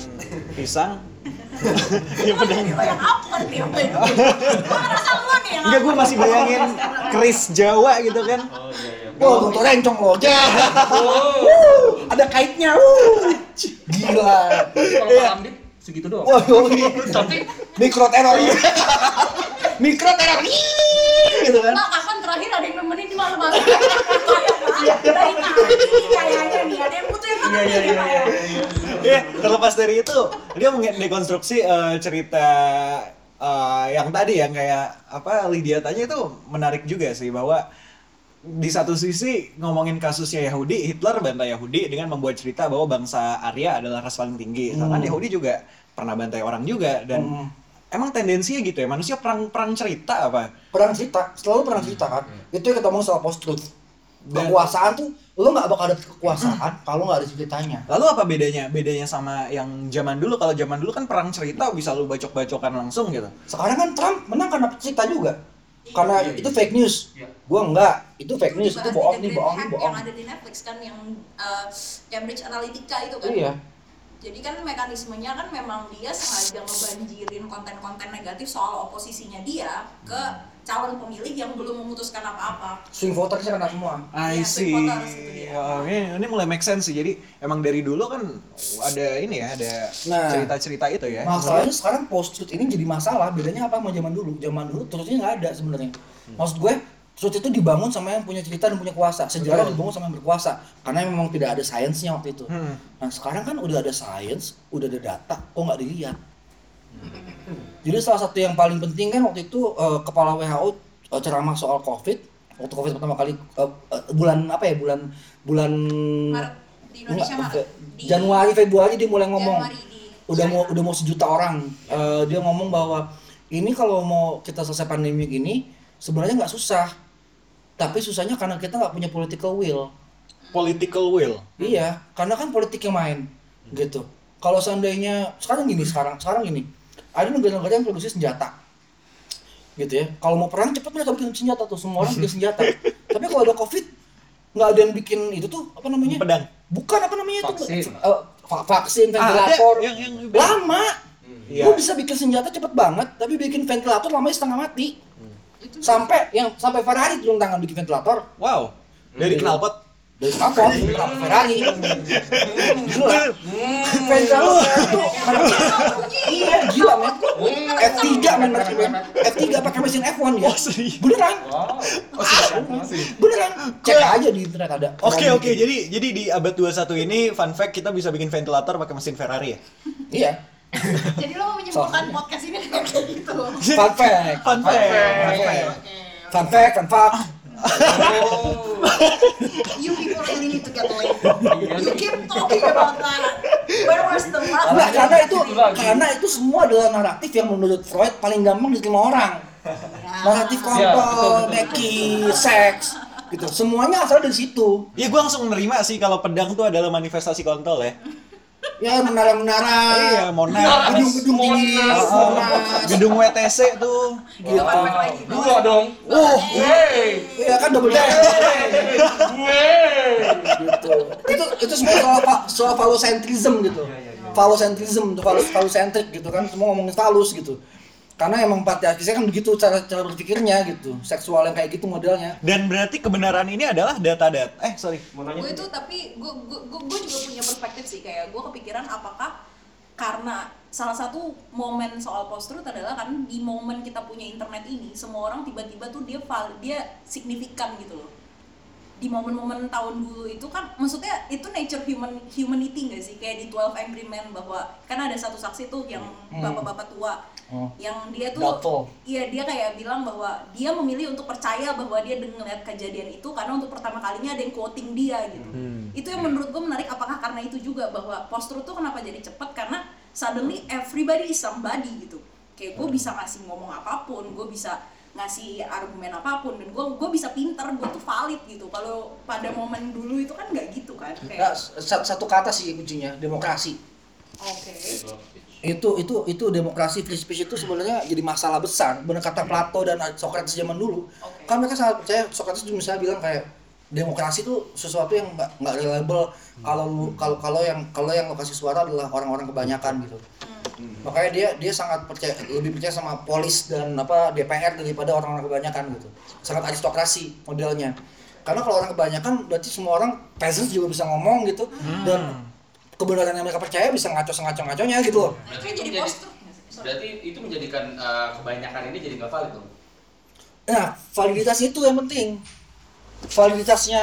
pisang. ya pedang. yang apa nih apa itu gue ngerasa lu nih yang Enggak, gue masih bayangin keris Jawa gitu kan. Wah, tuh rencong lo. Wuh, ada kaitnya. Wuh. Gila. Kalau Pak Hamdi segitu doang. Wah, Tapi mikro teror. mikro teror. gitu kan. Mak, kapan terakhir ada yang nemenin di malam-malam? Dari tadi kayaknya nih, ada yang butuh yang Iya iya iya iya. Ya, terlepas dari itu, dia mendekonstruksi eh, cerita eh, yang tadi yang kayak apa Lydia tanya itu menarik juga sih bahwa di satu sisi ngomongin kasusnya Yahudi, Hitler bantai Yahudi dengan membuat cerita bahwa bangsa Arya adalah ras paling tinggi. Sedangkan Yahudi juga pernah bantai orang juga dan Hmm. emang tendensinya gitu ya manusia perang perang cerita apa? Perang cerita, selalu perang cerita kan. Itu yang kita ngomong soal post truth. Dan- Kekuasaan tuh lo nggak bakal ada kekuasaan kalau nggak ada ceritanya. Lalu apa bedanya? Bedanya sama yang zaman dulu. Kalau zaman dulu kan perang cerita bisa lu bacok-bacokan langsung gitu. Sekarang kan Trump menang karena cerita juga. Karena itu fake news. Gua enggak, itu fake news, itu bohong nih, bohong nih, bohong. Yang ada di Netflix kan yang uh, Cambridge Analytica itu kan. Iya. Jadi kan mekanismenya kan memang dia sengaja ngebanjirin konten-konten negatif soal oposisinya dia ke calon pemilih yang belum memutuskan apa-apa. Swing votersnya kena semua. I Iya, see. Swing voters itu dia. Ya, ini, ini mulai make sense sih. Jadi emang dari dulu kan ada ini ya, ada Nah. cerita-cerita itu ya. Masalahnya sekarang post truth ini jadi masalah. Bedanya apa sama zaman dulu? Zaman dulu truthnya nggak ada sebenarnya. Maksud gue, truth itu dibangun sama yang punya cerita dan punya kuasa. Sejarah dibangun sama yang berkuasa. Karena memang tidak ada sainsnya waktu itu. Hmm. Nah sekarang kan udah ada sains, udah ada data, kok nggak dilihat? Jadi salah satu yang paling penting kan waktu itu eh, kepala WHO eh, ceramah soal COVID. Waktu COVID pertama kali eh, eh, bulan apa ya bulan bulan Maret di Indonesia Enggak, Maret. Di Januari Februari dia mulai ngomong. Januari di udah mau udah mau sejuta orang. Eh, dia ngomong bahwa ini kalau mau kita selesai pandemi ini sebenarnya nggak susah. Tapi susahnya karena kita nggak punya political will. Political will. iya karena kan politik yang main gitu. Kalau seandainya sekarang gini sekarang sekarang gini ada negara-negara yang produksi senjata. Gitu ya. Kalau mau perang cepet mereka bikin senjata tuh. Semua orang bikin senjata. Tapi kalau ada covid nggak ada yang bikin itu tuh apa namanya? Pedang. bukan apa namanya itu? Vaksin. Eh, vaksin Ah, ada. ventilator. Yang yang lama. Iya. Lu bisa bikin senjata cepet banget tapi bikin ventilator lamanya setengah mati. Sampai yang sampai Ferrari turun tangan bikin ventilator. Wow. Dari knalpot. Dari kenapa Ferrari? Gila. Ventilator itu iya gila men F3 men men F3 pakai mesin F1 ya beneran. Beneran. Cek aja di internet ada. Oke oke, jadi jadi di abad 21 ini fun fact kita bisa bikin ventilator pakai mesin Ferrari ya. iya. Jadi lo mau menyimpulkan podcast ini dengan kayak gitu. fun fact. Fun fact. Fun fact. fun fact fact You people really need to get laid. You keep talking about that. Where was the love? Nah, karena itu Itu karena itu semua adalah naratif yang menurut Freud paling gampang diterima orang. Naratif Ya, betul, kontol, neki, seks, gitu. Semuanya asal dari situ. Ya gue langsung menerima sih kalau pedang tuh adalah manifestasi kontol ya. Ya menara-menara Iya, Monas. gedung-gedung tinggi Monas. Gedung WTC tuh. gitu lagi. Dua dong. oh Wey. iya kan double decker Wey. gitu itu itu semua soal soal falocentrism gitu falocentrism tuh falus falocentrik gitu kan semua ngomongin falus gitu karena emang patriarkisnya kan begitu cara cara berpikirnya gitu seksual yang kayak gitu modelnya Dan berarti kebenaran ini adalah data-data. Eh, sorry. Mau nanya? gue itu tapi gue gue gue juga punya perspektif sih kayak gue kepikiran apakah karena salah satu momen soal post truth adalah kan di momen kita punya internet ini semua orang tiba-tiba tuh dia val dia signifikan gitu loh di momen-momen tahun dulu itu kan maksudnya itu nature human humanity gak sih kayak di 12 Angry Men bahwa kan ada satu saksi tuh yang Hmm. bapak-bapak tua Oh. yang dia tuh. Iya dia kayak bilang bahwa dia memilih untuk percaya bahwa dia dengan ngeliat kejadian itu karena untuk pertama kalinya ada yang quoting dia gitu. Itu yang menurut gue menarik apakah karena itu juga bahwa post truth tuh kenapa jadi cepet karena suddenly everybody is somebody gitu. Kayak gue bisa ngasih ngomong apa pun, gue bisa ngasih argumen apa pun dan gue gue bisa pinter, gue tuh valid gitu. Kalau pada momen dulu itu kan nggak gitu kan Nah, kayak. sa- satu kata sih kuncinya demokrasi Oke. Itu itu itu demokrasi free speech itu sebenarnya jadi masalah besar. Benar kata Plato dan Socrates zaman dulu. Oke. kan mereka sangat percaya Socrates juga misalnya bilang kayak demokrasi itu sesuatu yang nggak nggak reliable. Kalau kalau kalau yang kalau yang lokasi suara adalah orang-orang kebanyakan gitu. Makanya dia dia sangat percaya lebih percaya sama polis dan apa DPR daripada orang-orang kebanyakan gitu. Sangat aristokrasi modelnya. Karena kalau orang kebanyakan berarti semua orang peasants juga bisa ngomong gitu. Dan kebenaran yang mereka percaya bisa ngaco ngaco ngaconya gitu loh Berarti itu jadi menjadi- post truth nggak sih? Sorry. Berarti itu menjadikan eh, kebanyakan ini jadi nggak valid dong. Nah, validitas itu yang penting. Validitasnya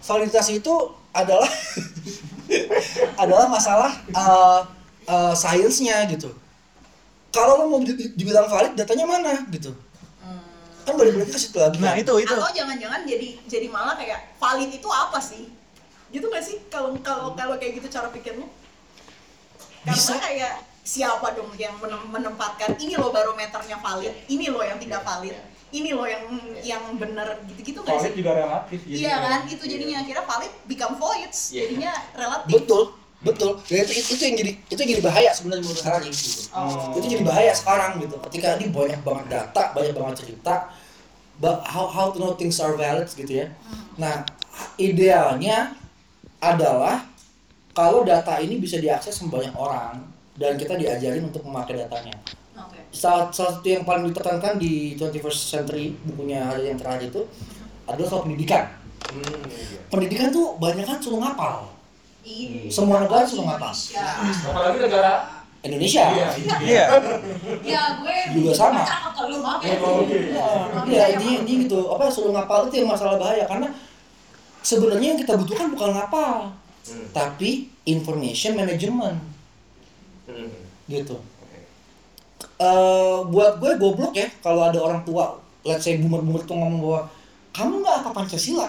validitas itu adalah adalah masalah uh, uh, sainsnya gitu. Kalau lo mau di- dibilang valid, datanya mana gitu? Kan balik-balik ke situ lagi. Nah, kan? itu itu. atau jangan-jangan jadi jadi malah kayak valid itu apa sih gitu gak sih kalau kalau kalau kayak gitu cara pikirnya karena Bisa. kayak siapa dong yang menem- menempatkan ini loh barometernya valid ini loh yang tidak valid ini loh yang yang benar gitu-gitu gak Valid sih juga relatif. iya kan itu jadinya akhirnya valid become voids Iya. jadinya relatif Betul, betul. Dan itu, itu, itu yang jadi itu yang jadi bahaya sebenarnya menurut hari gitu. Oh. Itu jadi bahaya sekarang gitu. Ketika ini banyak banget data, banyak banget cerita, but how how to know things are valid gitu ya. Nah, idealnya adalah kalau data ini bisa diakses sama banyak orang dan kita diajarin untuk memakai datanya. oke Salah, salah satu yang paling ditekankan di 21st Century bukunya hari yang terakhir itu adalah soal pendidikan. Hmm, iya. Pendidikan tuh banyak kan suruh ngapal. Ini Semua negara suruh ngapal. Indonesia. Apalagi negara Indonesia. Iya. Iya. ya gue Juga sama. ya Iya, iya intinya, intinya gitu. Apa suruh ngapal itu yang masalah bahaya karena sebenarnya yang kita butuhkan bukan ngapal, Hmm. tapi information management Hmm. gitu. Eh, buat gue goblok ya kalau ada orang tua, let's say boomer-boomer tuh ngomong bahwa kamu nggak apa Pancasila,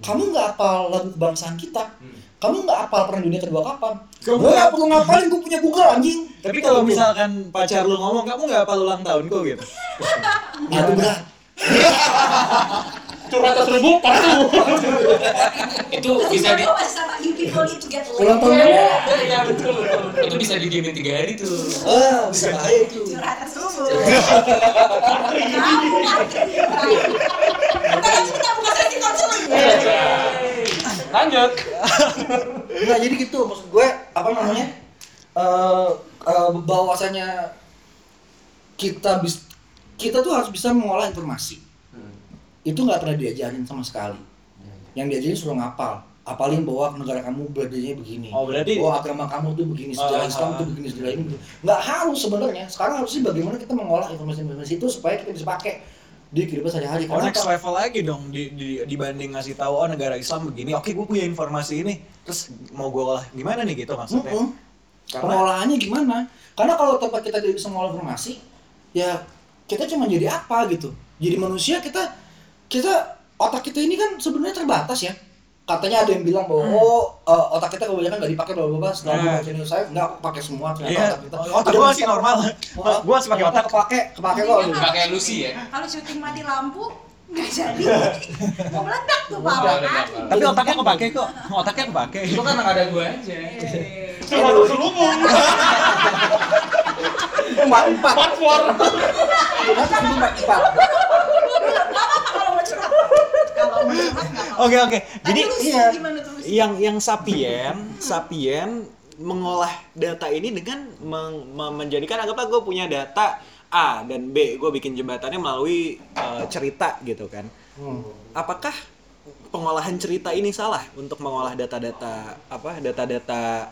kamu nggak apa lagu kebangsaan kita, kamu nggak apa perang dunia kedua kapan? Kamu Gue nggak- perlu ngapalin, gue punya Google anjing. Tapi kalau misalkan pacar lu ngomong, kamu nggak apa ulang tahunku gitu. ya itu berat. Curhat seribu patuh. Itu bisa di sama you people need to get laid Ulang tahun Iya, iya betul. itu bisa didiemin tiga hari tuh. Ah, bisa bahaya itu. Kamu parkir di Kita lagi kita buka sesi konseling. Lanjut. Enggak jadi gitu maksud gue apa namanya eh eh, bahwasanya kita bis kita tuh harus bisa mengolah informasi itu nggak pernah diajarin sama sekali yang diajarin suruh ngapal apalin bahwa negara kamu beradanya begini Oh, berarti- bahwa agama kamu tuh begini sejarah Ah, Islam ah, tuh begini sejarah ini nggak harus sebenarnya sekarang harusnya bagaimana kita mengolah informasi-informasi itu supaya kita bisa pakai di kehidupan sehari-hari Oh next level lagi dong di, di- dibanding ngasih tahu oh negara Islam begini. Oke, gue punya informasi ini. Terus mau gue olah gimana nih gitu maksudnya? Mm-mm. Karena- Pengolahannya gimana? Karena kalau tempat kita tidak bisa mengolah informasi, ya kita cuma jadi apa gitu. Jadi manusia kita kita otak kita ini kan sebenarnya terbatas ya. Katanya ada yang bilang bahwa oh uh, otak kita kebanyakan nggak dipakai bla bla bla. Setelah baca news saya nggak aku pakai semua ternyata Iya, otak kita. otak gue masih normal. Oh, Gue masih pakai otak. Kepake, kepake kok. Pakai Lucy ya. Kalau syuting mati lampu, nggak jadi mau meledak tuh udah, kan. Tapi otaknya kepake kok. Otaknya kepake. Itu kan ada gue aja. Empat empat. Empat for. Empat empat empat. Curhat kalau mau curhat Oke oke. Jadi iya. yang yang sapien sapien mengolah data ini dengan meng- menjadikan anggaplah gue punya data A dan B gue bikin jembatannya melalui eh, cerita gitu kan apakah pengolahan cerita ini salah untuk mengolah data-data apa data-data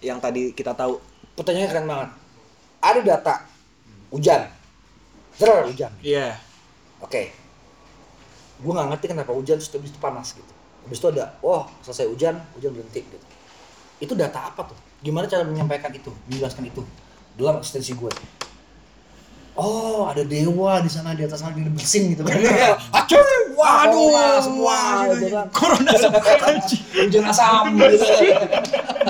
yang tadi kita tahu Pertanyaannya keren banget. Ada data hujan. Zer hujan. iya Oke. Gue nggak ngerti kenapa hujan terus habis itu panas gitu. Habis itu ada, oh selesai hujan, hujan berhenti gitu. Itu data apa tuh? Gimana cara menyampaikan itu, menjelaskan itu dalam eksistensi gue? Oh, ada dewa di sana di atas sana dia bersin gitu kan. Acur, wah, Waduh, semua gitu kan. corona semua Hujan asam gitu.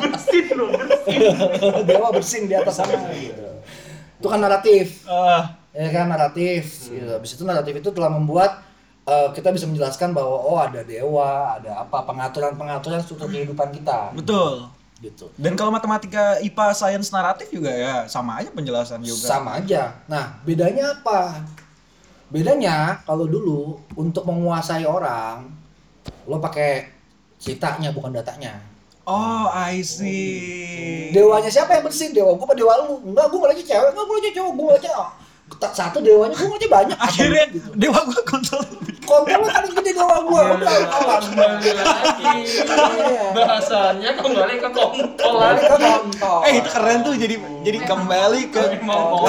Bersin loh, bersin. dewa bersin di atas sana gitu. Itu kan naratif. Eh, ya kan naratif gitu. Habis itu naratif itu telah membuat eh, kita bisa menjelaskan bahwa oh ada dewa, ada apa pengaturan-pengaturan struktur kehidupan kita betul gitu. dan kalau matematika IPA sains naratif juga ya sama aja penjelasan juga Sama aja. Nah, bedanya apa? Bedanya kalau dulu untuk menguasai orang lo pakai ceritanya bukan datanya. oh I see Dewanya siapa yang bersih? Dewa gua apa dewa lu? Enggak, gua ngeliatnya cewek, enggak gua ngeliatnya cowok, gua ngeliatnya tak satu dewanya gua ngeliatnya banyak. Akhirnya gitu. dewa gue kontrol Kontrol kan gede dewa gua, udah lagi. Bahasannya kembali ke kontol Kembali lagi. ke kontol. eh itu keren tuh jadi jadi kembali ke kontol.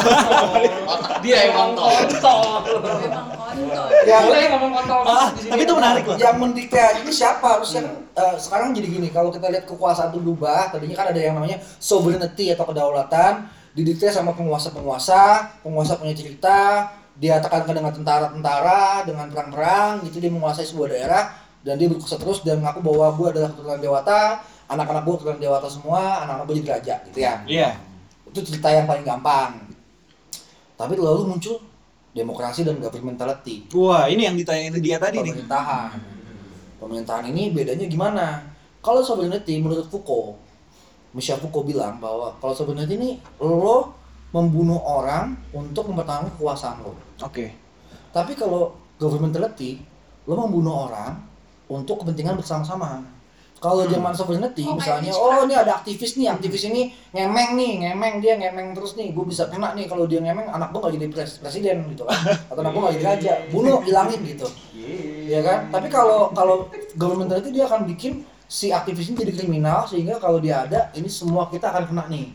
Dia yang kontol. kontol. kontol Ya, Boleh ngomong kontol Ah, tapi itu menarik loh yang mendikte ini siapa harusnya eh, sekarang jadi gini kalau kita lihat kekuasaan itu berubah tadinya kan ada yang namanya sovereignty atau kedaulatan didikte sama penguasa-penguasa penguasa punya cerita dia tekankan dengan tentara-tentara dengan perang-perang gitu dia menguasai sebuah daerah dan dia berkuasa terus dan mengaku bahwa gue adalah keturunan dewata anak-anak gue keturunan dewata semua anak-anak gue jadi raja gitu ya. Iya. Itu cerita yang paling gampang. Tapi lalu muncul demokrasi dan governmentality. Wah ini yang ditanya dia tadi nih. Pemerintahan. Pemerintahan ini bedanya gimana? Kalau sovereignty menurut Foucault, Foucault bilang bahwa kalau sovereignty ini lo membunuh orang untuk mempertahankan kekuasaan lo. oke. Tapi kalau governmentality, lo membunuh orang untuk kepentingan bersama-sama. Kalau zaman sovereignty, Oh, misalnya, oh ini ada aktivis nih, aktivis ini ngemeng nih, ngemeng dia ngemeng terus nih, gue bisa kena nih kalau dia ngemeng, anak gue gak jadi pres- presiden gitu kan, atau anak gue gak jadi raja, bunuh, hilangin gitu, ya kan? Tapi kalau kalau governmentality dia akan bikin si aktivis ini jadi kriminal sehingga kalau dia ada, ini semua kita akan kena nih,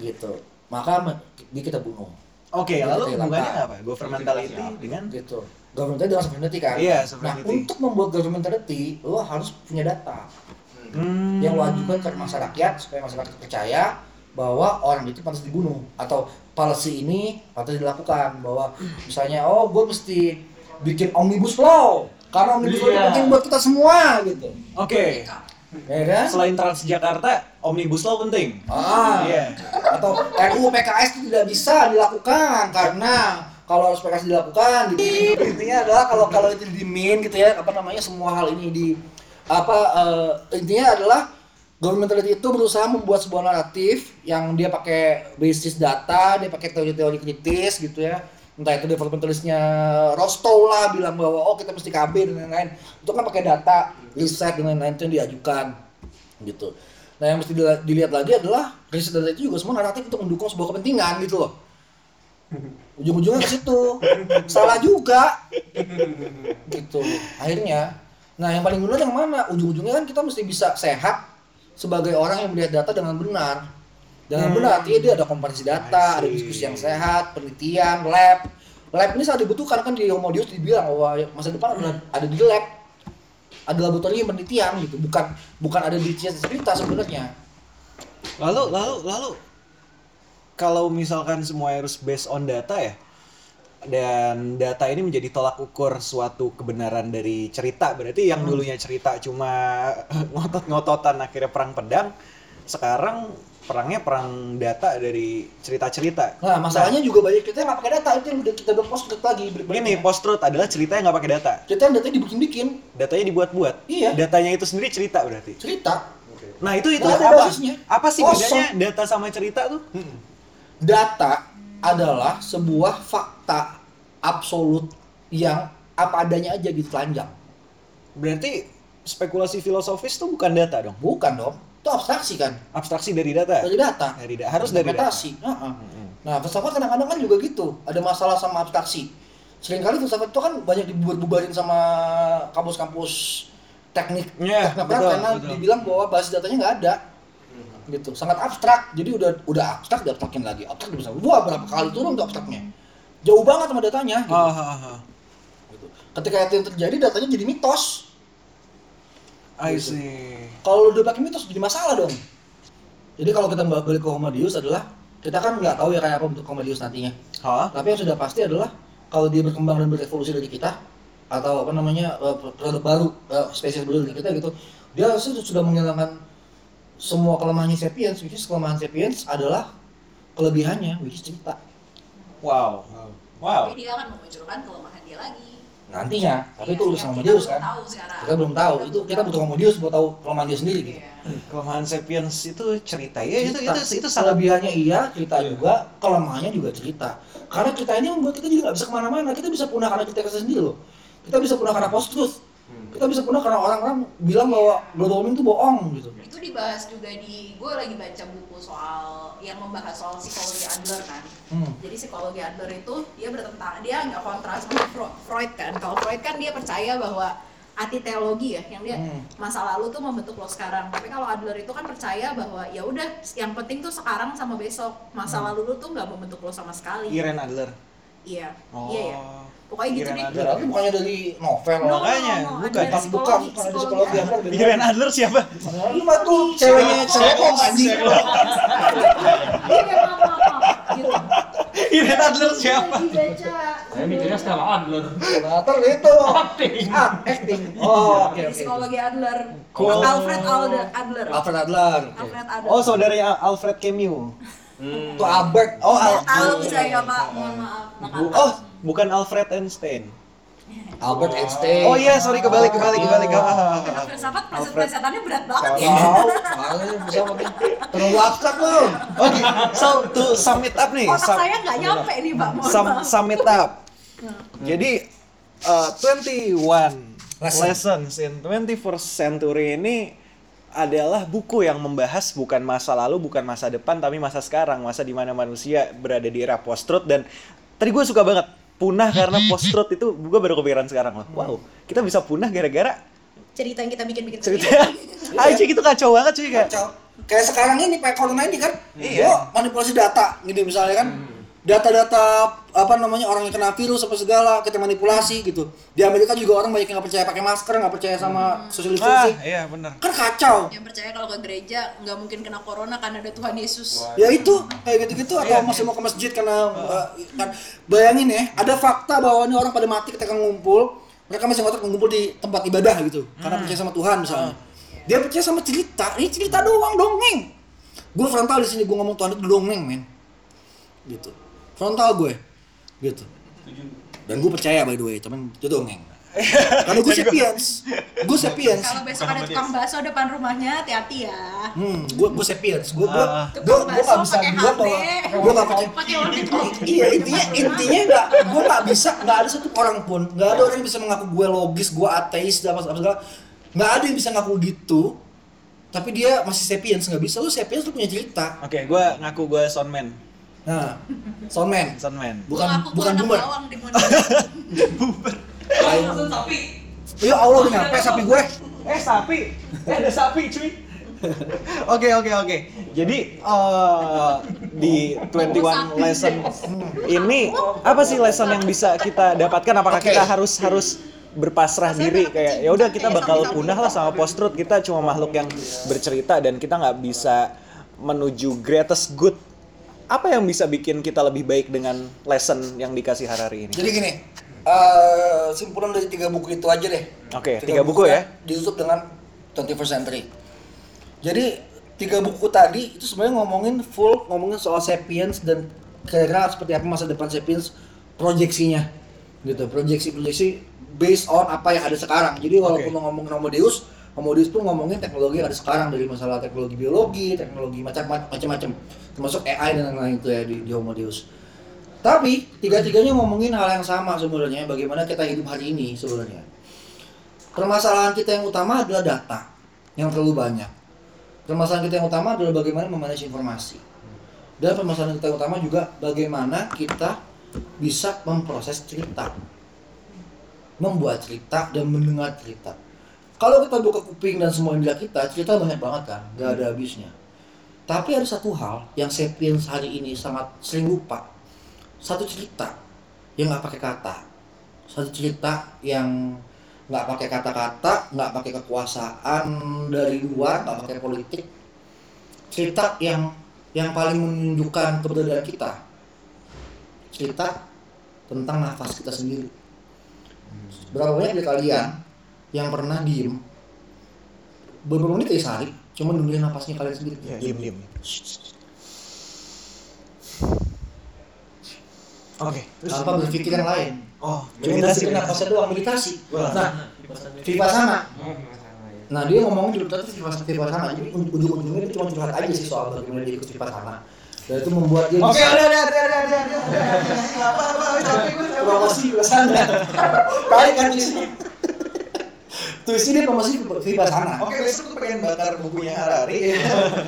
gitu. Maka dia kita bunuh, oke Kita lalu hubungannya apa? Governmentality dengan? Gitu. Governmentality dengan sovereignty kan. Iya, Nah, untuk membuat governmentality, lo harus punya data. Hmm, yang lo ajukan ke masyarakat supaya masyarakat percaya bahwa orang itu pantas dibunuh. Atau policy ini patut dilakukan. Bahwa misalnya oh gue mesti bikin omnibus law karena omnibus law Iya. penting buat kita semua gitu. Oke. Ya kan? Selain Transjakarta omnibus law penting. Ah. Iya. Atau RUU PKS itu tidak bisa dilakukan karena kalau harus PKS dilakukan gitu. intinya adalah kalau kalau itu dimin gitu ya apa namanya semua hal ini di apa eh, intinya adalah governmentality itu berusaha membuat sebuah naratif yang dia pakai basis data dia pakai teori-teori kritis gitu ya entah itu developmentalisnya Rostow lah bilang bahwa oh kita mesti KB dan lain-lain. Itu kan pakai data riset dan lain-lain itu yang diajukan gitu. Nah yang mesti dilihat lagi adalah riset data itu juga semua naratif untuk mendukung sebuah kepentingan gitu loh. Ujung-ujungnya ke situ. Salah juga. Gitu. Akhirnya nah yang paling benar yang mana? Ujung-ujungnya kan kita mesti bisa sehat sebagai orang yang melihat data dengan benar dengan Hmm. benar artinya dia ada komparisi data ada diskusi yang sehat penelitian lab. Lab ini sangat dibutuhkan kan di Homodius dibilang bahwa masa depan ada, ada di lab ada laboratorium penelitian gitu. Bukan bukan ada di cerita sebenarnya. Lalu lalu lalu kalau misalkan semua harus based on data ya dan data ini menjadi tolak ukur suatu kebenaran dari cerita berarti yang dulunya cerita cuma ngotot-ngototan akhirnya perang pedang sekarang perangnya perang data dari cerita-cerita. Nah, masalahnya juga banyak kita yang nggak pakai data itu yang udah kita udah post lagi. Nah, ini post truth adalah cerita yang nggak pakai data. Kita yang datanya dibikin-bikin, Datanya dibuat-buat. Iya. Datanya itu sendiri cerita berarti. cerita. Nah, itu itu ada apa? basisnya. Apa sih Kosong. bedanya data sama cerita tuh? Data adalah sebuah fakta absolut yang apa adanya aja gitu telanjang. Berarti spekulasi filosofis tuh bukan data dong. Bukan dong. Itu abstraksi kan. Abstraksi dari data. Dari data. Dari da- harus dari data. Heeh. Nah, filsafat kadang-kadang kan juga gitu. Ada masalah sama abstraksi. Seringkali filsafat itu kan banyak dibubar-bubarin sama kampus-kampus teknik Iya, teknokrat betul, karena betul. dibilang bahwa basis datanya nggak ada. Gitu. Sangat abstrak. Jadi udah udah abstrak diabstrakin lagi. Abstrak bisa wah berapa kali turun tuh abstraknya. Jauh banget sama datanya gitu. Ah, ah, ah. Gitu. Ketika itu yang terjadi datanya jadi mitos. I Gitu. see. Kalau udah pakai mitos jadi masalah dong. Jadi kalau kita balik ke Homo Deus adalah kita kan nggak tahu ya kayak apa bentuk Homo Deus nantinya. Hah? Tapi yang sudah pasti adalah kalau dia berkembang dan berevolusi dari kita atau apa namanya eh, produk baru eh, spesies baru dari kita gitu, dia harusnya sudah menghilangkan semua kelemahannya sapiens, which is kelemahan sapiens adalah kelebihannya, which is cerita. Wow. Wow. Tapi dia akan memunculkan kelemahan dia lagi. Nantinya, tapi Iya, itu urusan yang Homo kita Deus belum kan. Kita belum tahu. Itu kita butuh Homo Deus buat tahu kelemahan dia sendiri gitu. Iya. Kelemahan sapiens itu cerita ya itu cerita. itu itu kelebihannya iya cerita juga kelemahannya juga cerita karena kita ini membuat kita juga nggak bisa ke mana-mana kita bisa punah karena kita kita sendiri loh kita bisa punah karena post truth kita bisa punah karena orang-orang bilang bahwa global warming itu bohong gitu Itu dibahas juga di gue lagi baca buku soal yang membahas soal psikologi Adler kan. hmm. Jadi psikologi Adler itu dia bertentang, dia nggak kontra sama Freud kan. Kalau Freud kan dia percaya bahwa antiteologi ya, yang dia Hmm. masa lalu tuh membentuk lo sekarang. Tapi kalau Adler itu kan percaya bahwa ya udah, yang penting tuh sekarang sama besok. Masa Hmm. lalu lu tuh nggak membentuk lo sama sekali. Irene Adler. Iya, Oh. iya ya. Pokoknya gitu Irene deh. Adler. Ya, bukannya dari novel No, Makanya, no, no, bukan. Bukan, psikologi, bukan, ada psikologi yang Adler. Irene Adler siapa? Lu mah tuh ceweknya Holmes anjing Iya. Gitu. Irene Adler siapa? Saya mikirnya Stella Adler. Senator itu Acting. ah acting oh oke psikologi Adler. Alfred Adler. Adler. Alfred Adler. Alfred Adler. Oh, saudari Al- Alfred Camus. Itu Albert Oh, Al Tahu saya Pak, mohon maaf. Maaf. Oh, bukan Alfred Einstein. Albert Einstein Oh iya, sorry kebalik kebalik kebalik. Ah, ah, ah, Karena ah. filsafat Alfred. preset-presetannya berat banget ya. Tahu, terlalu abstrak lu. Oke, so to sum it up nih. Otak sum- saya nggak nyampe nih Pak, mohon sum, sum it up. Jadi uh, 21 Lesson. lessons in 21st century ini adalah buku yang membahas bukan masa lalu, bukan masa depan, tapi masa sekarang, masa di mana manusia berada di era post-truth dan tadi gue suka banget punah karena post-truth itu gue baru kepikiran sekarang loh. Wow, kita bisa punah gara-gara Cerita yang kita bikin-bikin cerita aja gitu kacau banget cuy kayak. Kacau. Kayak sekarang ini pakai corona ini kan, Iya. manipulasi data, gitu misalnya kan. Data-data apa namanya orang yang kena virus apa segala kita manipulasi gitu. Di Amerika juga orang banyak yang nggak percaya pakai masker, nggak percaya sama social Ah, distancing. iya benar. Kan kacau. Yang percaya kalau ke gereja nggak mungkin kena corona karena ada Tuhan Yesus. Ya itu kayak gitu-gitu atau masih mau ke masjid karena uh, kan bayangin ya, ada fakta bahwa ini orang pada mati ketika ngumpul, mereka masih ngotot ngumpul di tempat ibadah gitu, karena percaya sama Tuhan misalnya. Dia percaya sama cerita, ini cerita doang dongeng. Gue frontal di sini gue ngomong Tuhan itu dongeng, men. Gitu. Frontal gue. Gitu. Dan gue percaya by the way, temen itu dongeng. Karena gue sapiens. Gue sapiens. Kalau besok ada tukang bakso depan rumahnya, hati-hati ya. Hmm, gue gue sapiens. Gue gue Ah. gue gue bakso gak bisa bahwa HP. gue gak percaya. Pakai. Iya intinya intinya nggak gue nggak bisa nggak ada satu orang pun nggak ada orang yang bisa mengaku gue logis gue ateis dan apa apa segala nggak ada yang bisa ngaku gitu tapi dia masih sapiens nggak bisa lu sapiens lu punya cerita Oke, gue ngaku gue soundman. Nah soundman. Soundman. bukan bukan anak boomer. di Monumen. ya Allah nyampe sapi gue? Eh sapi, eh ada sapi cuy. Oke oke oke. Jadi eh, di 21 lesson ini apa sih lesson yang bisa kita dapatkan? Apakah Oke. kita harus harus berpasrah diri? kayak ya udah kita bakal punah lah sama post truth. Kita cuma makhluk yang bercerita dan kita nggak bisa menuju greatest good apa yang bisa bikin kita lebih baik dengan lesson yang dikasih Harari ini? Jadi gini eh simpulan dari tiga buku itu aja deh. Oke, tiga buku ya. ditutup dengan 21st century. Jadi tiga buku tadi itu sebenarnya ngomongin full ngomongin soal sapiens dan kira-kira seperti apa masa depan sapiens proyeksinya gitu. Proyeksi proyeksi based on apa yang ada sekarang. Jadi walaupun lo ngomongin Homo Deus Homo Deus pun ngomongin teknologi yang ada sekarang dari masalah teknologi biologi teknologi macam macam-macam. Termasuk AI dan lain-lain itu ya di, di tapi tiga-tiganya ngomongin hal yang sama sebenarnya bagaimana kita hidup hari ini sebenarnya. Permasalahan kita yang utama adalah data yang terlalu banyak. Permasalahan kita yang utama adalah bagaimana memanage informasi. Dan permasalahan kita yang utama juga bagaimana kita bisa memproses cerita. Membuat cerita dan mendengar cerita kalau kita buka kuping dan semua indera kita cerita banyak banget kan gak ada habisnya. Tapi ada satu hal yang sapiens hari ini sangat sering lupa. Satu cerita yang nggak pakai kata. Satu cerita yang nggak pakai kata-kata nggak pakai kekuasaan dari luar nggak pakai politik. Cerita yang yang paling menunjukkan keberadaan kita. Cerita tentang nafas kita sendiri. Berapa banyak dari kalian yang pernah diem beberapa menit kayak sehari cuma dengerin nafasnya kalian sendiri Ya, diem diem. Oke, terus tanpa berpikir yang lain oh, cuma meditasi nafasnya doang meditasi Wah. nah vipassana Nah dia ngomongin di itu vipassana, vipassana. jadi ujung-ujungnya dia cuma curhat aja sih soal bagaimana dia ikut vipassana. Dan itu membuat dia Oke, ada ada ada ada ada. Apa apa capek gue. promosi vipassana. Baik kan di sini. Tuh sini promosi vipassana. Oke, besok tuh pengen bakar bukunya Harari.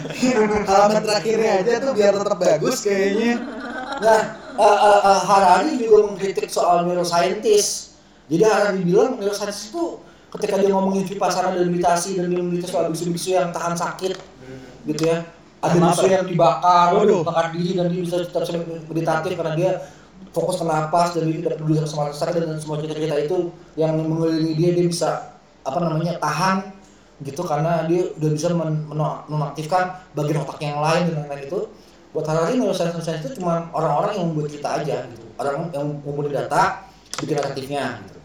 Halaman terakhirnya aja tuh biar tetap bagus kayaknya. Nah, uh, uh, uh, Harari juga mengkritik soal neuroscientist. Jadi Harari bilang neuroscientist itu ketika dia ngomongin vipassana dan meditasi dan dia meditasi soal bisu-bisu yang tahan sakit, gitu ya. Ada bisu yang dibakar, Waduh. bakar diri dan dia bisa tetap meditatif karena dia fokus ke napas dan dia tidak peduli sama sakit dan semua cerita-cerita itu yang mengelilingi dia dia bisa apa namanya tahan gitu karena dia udah bisa men- men- menonaktifkan bagian otak yang lain dan lain-lain itu. Buat Harari neuroscience itu cuma orang-orang yang membuat cerita aja gitu. Orang yang ngumpulin data bikin naratifnya gitu.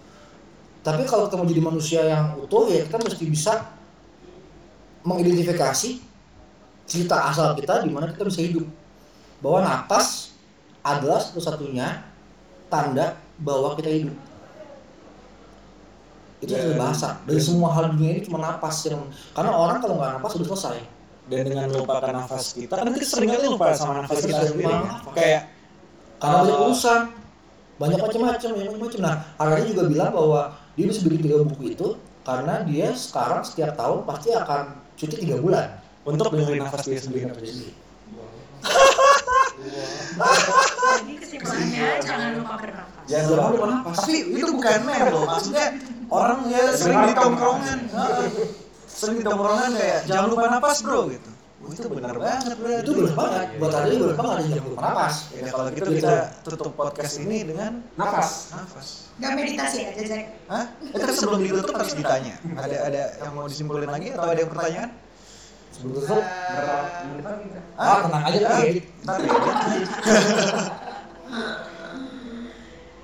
Tapi kalau kita mau jadi manusia yang utuh ya kita mesti bisa mengidentifikasi cerita asal kita di mana kita bisa hidup. Bahwa napas adalah satu-satunya tanda bahwa kita hidup itu Dan- sudah bahasa dari semua hal dunia ini cuma napas yang karena orang kalau nggak napas sudah selesai Dan dengan melupakan nafas kita, kan kita sering kali lupa sama nafas kita Kita sendiri. kan? nafas. Kayak karena banyak Oh. urusan banyak macam-macam banyak macam-macam nah Harari juga bilang bahwa dia bisa bikin tiga buku itu karena dia sekarang setiap tahun pasti akan cuti tiga bulan untuk dengerin nafas dia sendiri. Jadi kesimpulannya jangan lupa bernafas. Jangan lupa lupa nafas. Tapi itu bukan meme loh, maksudnya orang ya sering di tongkrongan. Sering di tongkrongan kayak jangan lupa napas bro gitu. Wah, itu benar banget bro. itu benar banget buat Harari benar banget ada yang lupa napas Ya kalau gitu kita tutup podcast ini dengan Nafas. nafas. Gak meditasi aja, Jack. Hah? Eh, tapi sebelum ditutup harus ditanya. Ada ada yang mau disimpulin lagi atau ada yang pertanyaan? sebelum tutup Berapa menit lagi kita? ah tenang aja Ah, ntar ya.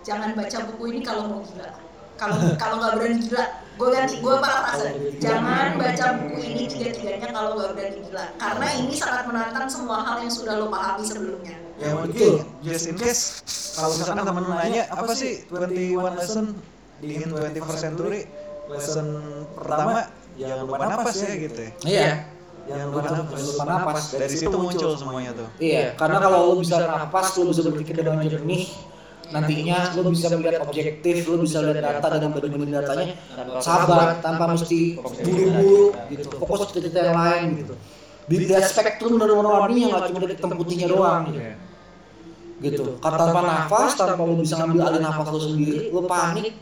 Jangan baca buku ini kalau mau gila. Kalau kalau nggak berani gila, gue ganti, gue parafrase. Jangan baca buku ini tiga-tiganya kalau nggak berani gila. Karena ini sangat menantang semua hal yang sudah lo pahami sebelumnya. Ya mungkin just in case kalau misalkan temen nanya apa sih 21 lesson di in 21st century lesson pertama jangan lupa napas ya gitu ya. iya Jangan lupa Jangan napas. lupa napas. Dari situ muncul semuanya tuh. Iya, karena kalau lo bisa napas, lo bisa berpikir dengan jernih, nantinya lo bisa melihat objektif, lo bisa lihat data dan bandingin datanya, sabar tanpa mesti buru-buru gitu, fokus ke cerita yang lain gitu. Dilihat spektrum dari warna-warninya nggak cuma dari hitam putihnya doang gitu. Gitu. Karena tanpa nafas, tanpa lo bisa ngambil alih nafas lo sendiri, lo panik,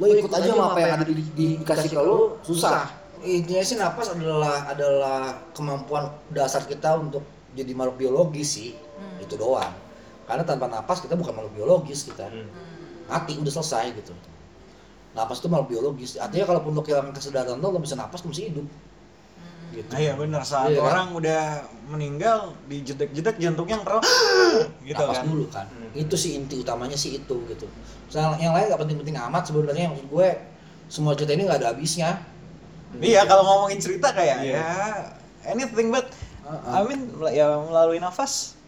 lo ikut aja sama apa yang ada di, di dikasih ke lo, susah. Intinya sih nafas adalah adalah kemampuan dasar kita untuk jadi makhluk biologis sih, itu doang. Karena tanpa napas kita bukan makhluk biologis kita, mati udah selesai gitu. Napas itu makhluk biologis. Artinya kalaupun lo kehilangan kesadaran lo, lo bisa napas, lo masih hidup. Gitu. Nah, iya benar saat Iya kan? orang udah meninggal dijedek-jedek jantungnya ngerol gitu napas kan. dulu kan itu sih inti utamanya sih itu gitu Soal yang lain gak penting-penting amat sebenarnya maksud gue semua cerita ini gak ada habisnya Iya kalau ngomongin cerita kayak Iya. ya anything but Amin ya melalui nafas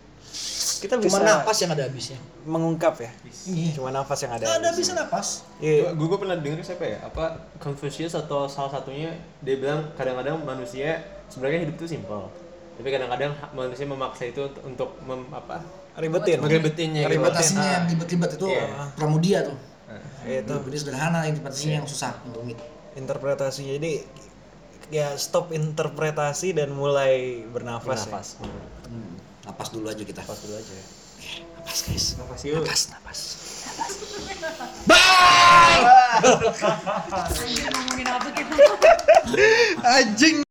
kita bisa Cuma napas yang ada habisnya. mengungkap ya. Iya. Cuma nafas yang ada. Ada habisnya. bisa napas. Iya. gue gue pernah denger siapa ya apa Confucius atau salah satunya dia bilang kadang-kadang manusia sebenarnya hidup itu simpel tapi kadang-kadang manusia memaksa itu untuk, untuk mem, apa Ribetin. ngeribetinnya gitu. Interpretasinya yang ribet-ribet itu Iya. pramudia tuh. Itu Ini sederhana, interpretasinya yang susah, yang rumit. interpretasinya. Jadi ya stop interpretasi dan mulai bernafas. ya. Napas dulu aja kita. nafas dulu aja Napas guys. nafas yuk Napas, napas. Ngomongin apa gitu Anjing